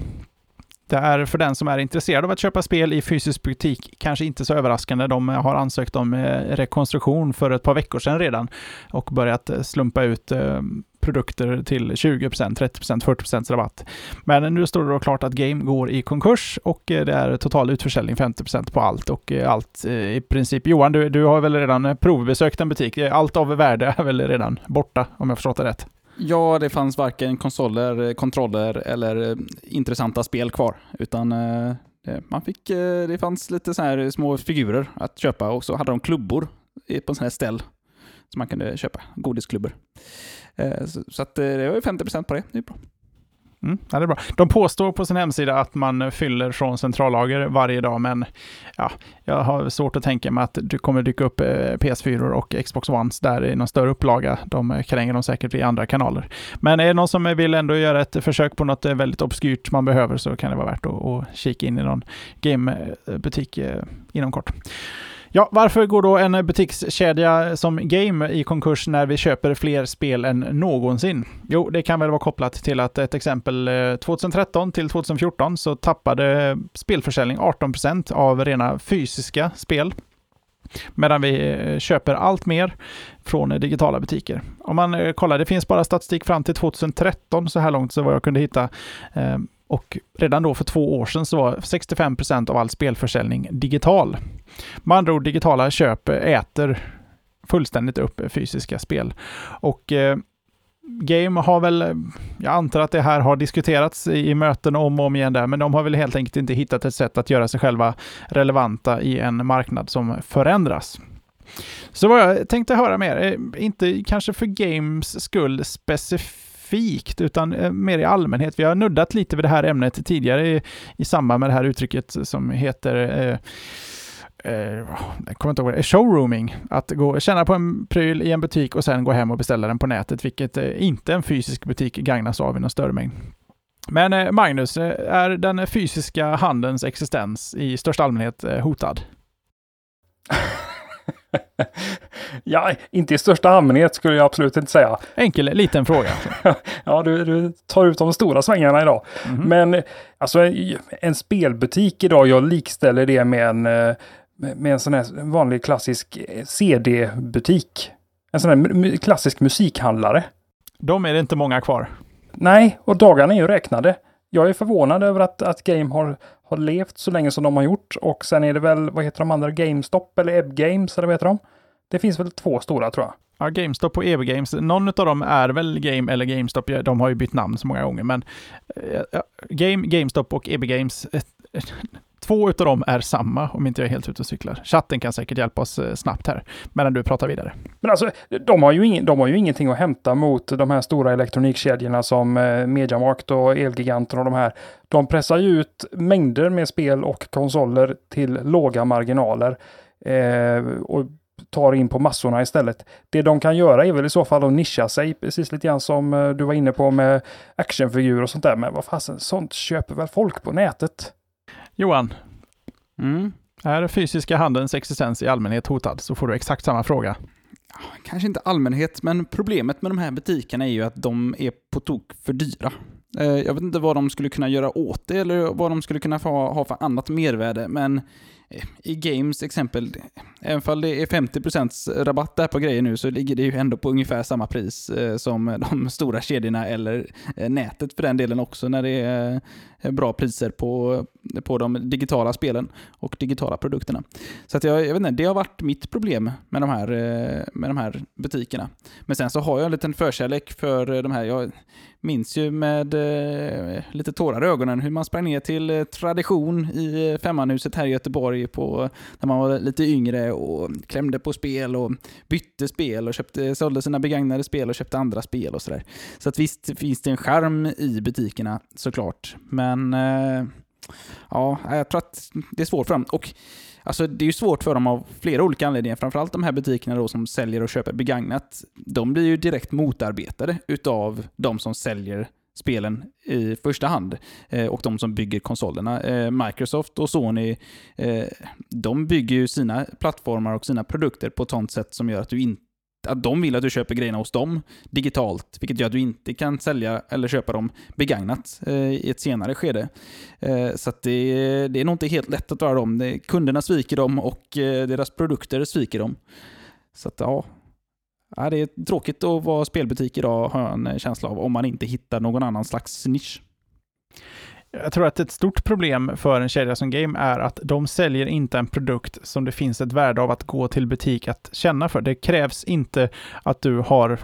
Det är för den som är intresserad av att köpa spel i fysisk butik kanske inte så överraskande. De eh, har ansökt om eh, rekonstruktion för ett par veckor sedan redan och börjat eh, slumpa ut ehm, produkter till 20%, 30%, 40% rabatt. Men nu står det då klart att Game går i konkurs och eh, det är total utförsäljning 50% på allt och eh, allt eh, i princip. Johan, du, du har väl redan provbesökt en butik? Allt av värde är väl redan borta om jag förstått det rätt? Ja, det fanns varken konsoler, kontroller eller intressanta spel kvar, utan man fick, det fanns lite så här små figurer att köpa och så hade de klubbor på en sån här ställ som man kunde köpa, godisklubbor. Eh, så att eh, det var ju 50% på det, det är bra. Mm, ja, det är bra. De påstår på sin hemsida att man fyller från centrallager varje dag, men ja, jag har svårt att tänka mig att det kommer dyka upp eh, PS4 och Xbox Ones där i någon större upplaga. De kränger de säkert i andra kanaler. Men är det någon som vill ändå göra ett försök på något väldigt obskyrt man behöver så kan det vara värt att, att kika in i någon gamebutik inom kort. Ja, varför går då en butikskedja som Game i konkurs när vi köper fler spel än någonsin? Jo, det kan väl vara kopplat till att ett exempel eh, 2013 till 2014 så tappade spelförsäljning 18% av rena fysiska spel. Medan vi eh, köper allt mer från digitala butiker. Om man eh, kollar, det finns bara statistik fram till 2013 så här långt så vad jag kunde hitta. Och redan då för två år sedan så var 65% av all spelförsäljning digital. Med andra ord, digitala köp äter fullständigt upp fysiska spel. Och eh, Game har väl, jag antar att det här har diskuterats i, i möten om och om igen där, men de har väl helt enkelt inte hittat ett sätt att göra sig själva relevanta i en marknad som förändras. Så vad jag tänkte höra mer, er, inte kanske för Games skull specifikt, utan eh, mer i allmänhet. Vi har nuddat lite vid det här ämnet tidigare i, i samband med det här uttrycket som heter eh, eh, jag kommer inte ihåg showrooming. Att gå, känna på en pryl i en butik och sen gå hem och beställa den på nätet, vilket eh, inte en fysisk butik gagnas av i någon större mängd. Men eh, Magnus, eh, är den fysiska handelns existens i största allmänhet eh, hotad? ja, inte i största allmänhet skulle jag absolut inte säga. Enkel liten fråga. ja, du, du, tar ut de stora svängarna idag. Mm. Men alltså en spelbutik idag, jag likställer det med en med en sån här vanlig klassisk eh, CD-butik. En sån här klassisk musikhandlare. De är det inte många kvar. Nej, och dagarna är ju räknade. Jag är förvånad över att, att Game har, har levt så länge som de har gjort. Och sen är det väl, vad heter de andra, GameStop eller Ebb Games eller vad heter de? Det finns väl två stora tror jag. Ja, GameStop och EB Games. Någon av dem är väl Game eller GameStop. De har ju bytt namn så många gånger, men eh, Game, GameStop och EB Games eh, Två utav dem är samma, om inte jag är helt ute och cyklar. Chatten kan säkert hjälpa oss eh, snabbt här, medan du pratar vidare. Men alltså, de har ju, ing, de har ju ingenting att hämta mot de här stora elektronikkedjorna som eh, Mediamarkt och Elgiganten och de här. De pressar ju ut mängder med spel och konsoler till låga marginaler. Eh, och tar in på massorna istället. Det de kan göra är väl i så fall att nischa sig, precis lite grann som eh, du var inne på med actionfigurer och sånt där. Men vad fasen, sånt köper väl folk på nätet? Johan, mm. är fysiska handelns existens i allmänhet hotad? Så får du exakt samma fråga. Kanske inte allmänhet, men problemet med de här butikerna är ju att de är på tok för dyra. Eh, jag vet inte vad de skulle kunna göra åt det eller vad de skulle kunna ha för annat mervärde, men i Games exempel, även om det är 50% rabatt där på grejer nu så ligger det ju ändå på ungefär samma pris eh, som de stora kedjorna eller eh, nätet för den delen också när det är eh, Eh, bra priser på, eh, på de digitala spelen och digitala produkterna. Så att jag, jag vet inte, det har varit mitt problem med de, här, eh, med de här butikerna. Men sen så har jag en liten förkärlek för de här, jag minns ju med lite tårar i ögonen hur man sprang ner till Tradition i Femmanhuset här i Göteborg på när man var lite yngre och klämde på spel och bytte spel och köpte, sålde sina begagnade spel och köpte andra spel och sådär. Så att visst finns det en charm i butikerna såklart, men eh, ja, jag tror att det är svårt för dem. Och Alltså det är ju svårt för dem av flera olika anledningar. Framförallt de här butikerna då som säljer och köper begagnat. De blir ju direkt motarbetade utav de som säljer spelen i första hand eh, och de som bygger konsolerna. Eh, Microsoft och Sony, eh, de bygger ju sina plattformar och sina produkter på ett sånt sätt som gör att du inte att de vill att du köper grejerna hos dem digitalt, vilket gör att du inte kan sälja eller köpa dem begagnat eh, i ett senare skede. Eh, så det, det, är nog inte helt lätt att vara dem. kunderna sviker dem och eh, deras produkter sviker dem. Så att, ja, Ja, det är tråkigt att vara spelbutik idag, har jag en känsla av, om man inte hittar någon annan slags nisch. Jag tror att ett stort problem för en kedja som Game är att de säljer inte en produkt som det finns ett värde av att gå till butik att känna för. Det krävs inte att du har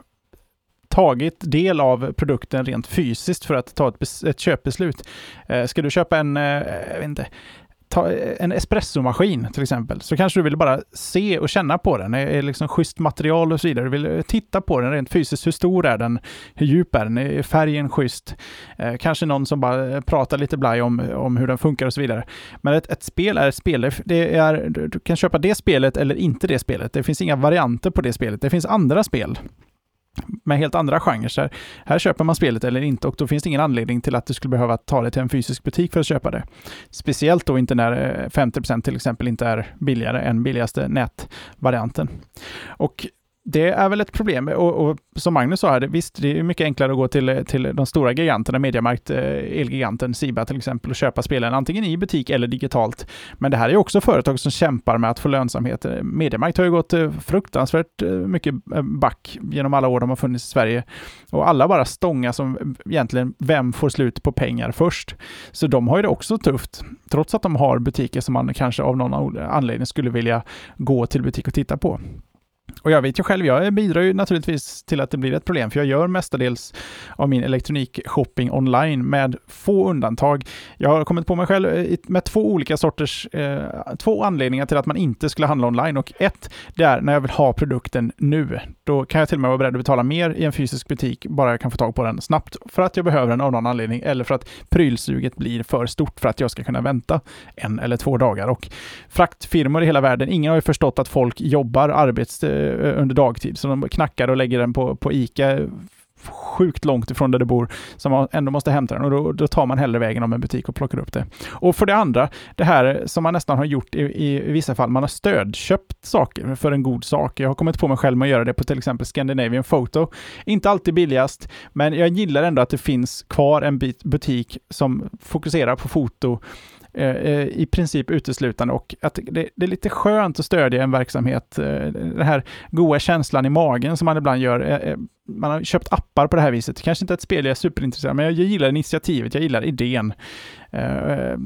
tagit del av produkten rent fysiskt för att ta ett, ett köpbeslut. Eh, ska du köpa en, eh, jag vet inte, ta en espressomaskin till exempel, så kanske du vill bara se och känna på den. Är det liksom schysst material och så vidare. Du vill eh, titta på den rent fysiskt. Hur stor är den? Hur djup är den? Är färgen schysst? Eh, kanske någon som bara eh, pratar lite blaj om, om hur den funkar och så vidare. Men ett, ett spel är ett spel. Det är, du kan köpa det spelet eller inte det spelet. Det finns inga varianter på det spelet. Det finns andra spel med helt andra genrer. Här, här köper man spelet eller inte och då finns det ingen anledning till att du skulle behöva ta det till en fysisk butik för att köpa det. Speciellt då inte när eh, 50% till exempel inte är billigare än billigaste nätvarianten. Och det är väl ett problem. Och, och som Magnus sa, här, visst, det är mycket enklare att gå till, till de stora giganterna, Mediamarkt, eh, Elgiganten, Siba till exempel, och köpa spelen antingen i butik eller digitalt. Men det här är också företag som kämpar med att få lönsamhet. Eh, Mediamarkt har ju gått eh, fruktansvärt mycket back genom alla år de har funnits i Sverige. Och alla bara stångar som egentligen, vem får slut på pengar först? Så de har ju det också tufft, trots att de har butiker som man kanske av någon anledning skulle vilja gå till butik och titta på. Och jag vet ju själv, jag bidrar ju naturligtvis till att det blir ett problem, för jag gör mestadels av min elektronikshopping online med få undantag. Jag har kommit på mig själv eh, med två olika sorters, eh, två anledningar till att man inte skulle handla online. Och ett, det är när jag vill ha produkten nu. Då kan jag till och med vara beredd att betala mer i en fysisk butik, bara jag kan få tag på den snabbt, för att jag behöver den av någon anledning, eller för att prylsuget blir för stort för att jag ska kunna vänta en eller två dagar. Och fraktfirmor i hela världen, ingen har ju förstått att folk jobbar arbets eh, Eh, under dagtid. Så de knackar och lägger den på, på ICA sjukt långt ifrån där du bor, som man ändå måste hämta den och då, då, tar man hellre vägen om en butik och plockar upp det. Och för det andra, det här som man nästan har gjort i, i, vissa fall, man har stödköpt saker för en god sak. Jag har kommit på mig själv med att göra det på till exempel Scandinavian Photo. Inte alltid billigast, men jag gillar ändå att det finns kvar en butik som fokuserar på foto Eh, eh, i princip uteslutande och att det, det, är lite skönt att stödja en verksamhet. Eh, den här goa känslan i magen som man ibland gör. Man har köpt appar på det här viset. Kanske inte ett spel jag är superintresserad men jag gillar initiativet, jag gillar idén.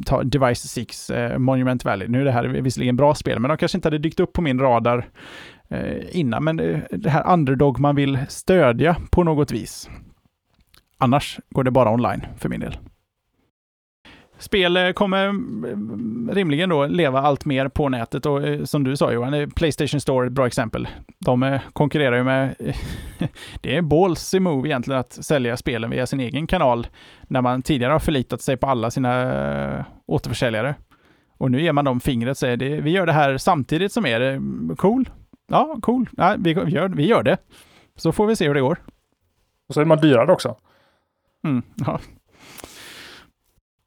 ta Device 6, Monument Valley. Nu är det här visserligen bra spel, men de kanske inte hade dykt upp på min radar innan. Men det här underdog man vill stödja på något vis. Annars går det bara online för min del. Spel eh, kommer mm, rimligen då leva allt mer på nätet och eh, som du sa Johan, Playstation Store är ett bra exempel. De eh, konkurrerar ju med, det är ballsy move egentligen att sälja spelen via sin egen kanal när man tidigare har förlitat sig på alla sina återförsäljare. Och nu ger man dem fingret och säger det, vi gör det här samtidigt som er. Cool. Ja, cool. Ja, vi, gör, vi gör det. Så får vi se hur det går. Och så är man dyrare också. Mm, ja,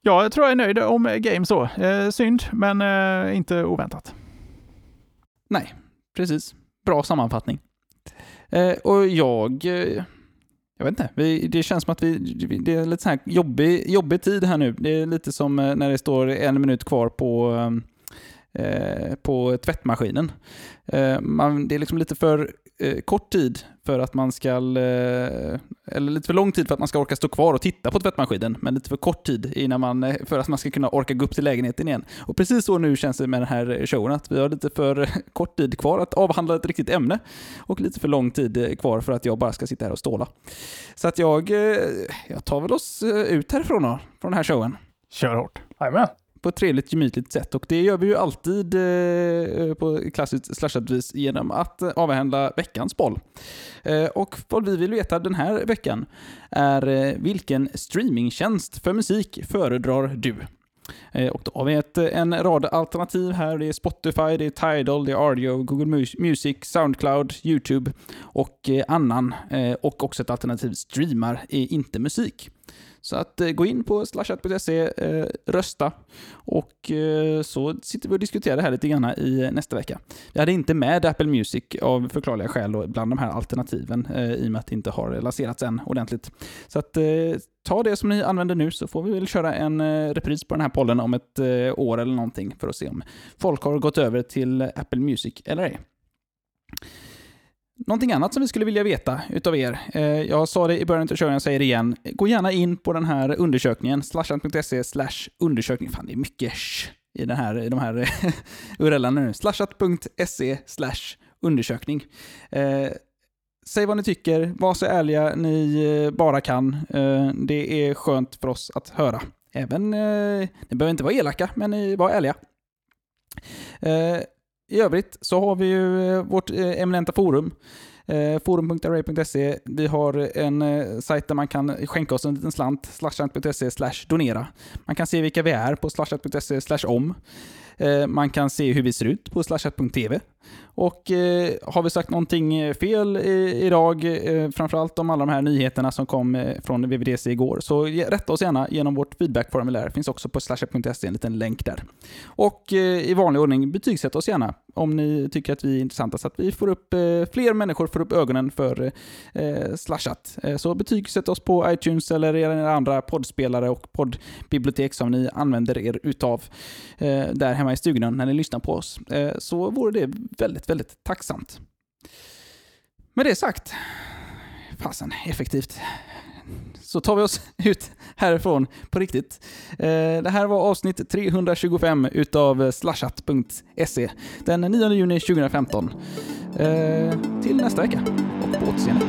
Ja, jag tror jag är nöjd om eh, Game så. Eh, synd, men eh, inte oväntat. Nej, precis. Bra sammanfattning. Eh, och jag... Eh, jag vet inte, vi, det känns som att vi, det är lite så här jobbig, jobbig tid här nu. Det är lite som eh, när det står en minut kvar på, eh, på tvättmaskinen. Eh, man, det är liksom lite för eh, kort tid för att man ska, eh, eller lite för lång tid för att man ska orka stå kvar och titta på tvättmaskinen, men lite för kort tid innan man, eh, för att man ska kunna orka gå upp till lägenheten igen. Och precis så nu känns det med den här showen, att vi har lite för kort tid kvar att avhandla ett riktigt ämne och lite för lång tid eh, kvar för att jag bara ska sitta här och ståla. Så att jag, eh, jag tar väl oss ut härifrån då, från den här showen. Kör hårt. Jajamän på ett trevligt, gemytligt sätt. Och det gör vi ju alltid eh, på klassiskt slashat vis genom att eh, avhandla veckans boll. Eh, och vad vi vill veta den här veckan är eh, vilken streamingtjänst för musik föredrar du? Eh, och då har vi ett, eh, en rad alternativ här. Det är Spotify, det är Tidal, det är Ardio, Google Music, Soundcloud, YouTube och eh, annan. Eh, och också ett alternativ streamar, är inte musik. Så att eh, gå in på slashat.se, eh, rösta och eh, så sitter vi och diskuterar det här lite grann i nästa vecka. Vi hade inte med Apple Music av förklarliga skäl bland de här alternativen i och med att det inte har lanserats än ordentligt. Så att ta det som ni använder nu så får vi väl köra en repris på den här pollen om ett år eller någonting för att se om folk har gått över till Apple Music eller ej. Någonting annat som vi skulle vilja veta utav er. Eh, jag sa det i början av showen, jag säger det igen. Gå gärna in på den här undersökningen, slashat.se slash undersökning. Fan, det är mycket sh i, den här, i de här eh, urlarna nu. slashat.se slash undersökning. Eh, säg vad ni tycker, var så ärliga ni bara kan. det är skönt för oss att höra. Även, ni behöver inte vara elaka, men ni var ärliga. I övrigt så har vi ju eh, vårt eh, eminenta forum. Eh, Forum.array.se. Vi har en sajt där man kan skänka oss en liten slant, slashat.se slash donera. Man kan se vilka vi är på slashat.se slash om. Man kan se hur vi ser ut på slashat.tv. Och eh, har vi sagt någonting eh, fel i, idag, eh, framförallt om alla de här nyheterna som kom eh, från VVDC igår, så rätta oss gärna genom vårt feedbackformulär. finns också på slashup.se en liten länk där. Och eh, i vanlig ordning, betygsätt oss gärna om ni tycker att vi är intressanta, så att vi får upp, eh, fler människor får upp ögonen för eh, Slashat. Eh, så betygsätt oss på iTunes eller era andra poddspelare och poddbibliotek som ni använder er utav eh, där hemma i stugan när ni lyssnar på oss. så vore det väldigt, väldigt tacksamt. Med det sagt, fasen effektivt, så tar vi oss ut härifrån på riktigt. Eh, det här var avsnitt 325 utav slashat.se den 9 juni 2015. Eh, till nästa vecka och på återseende.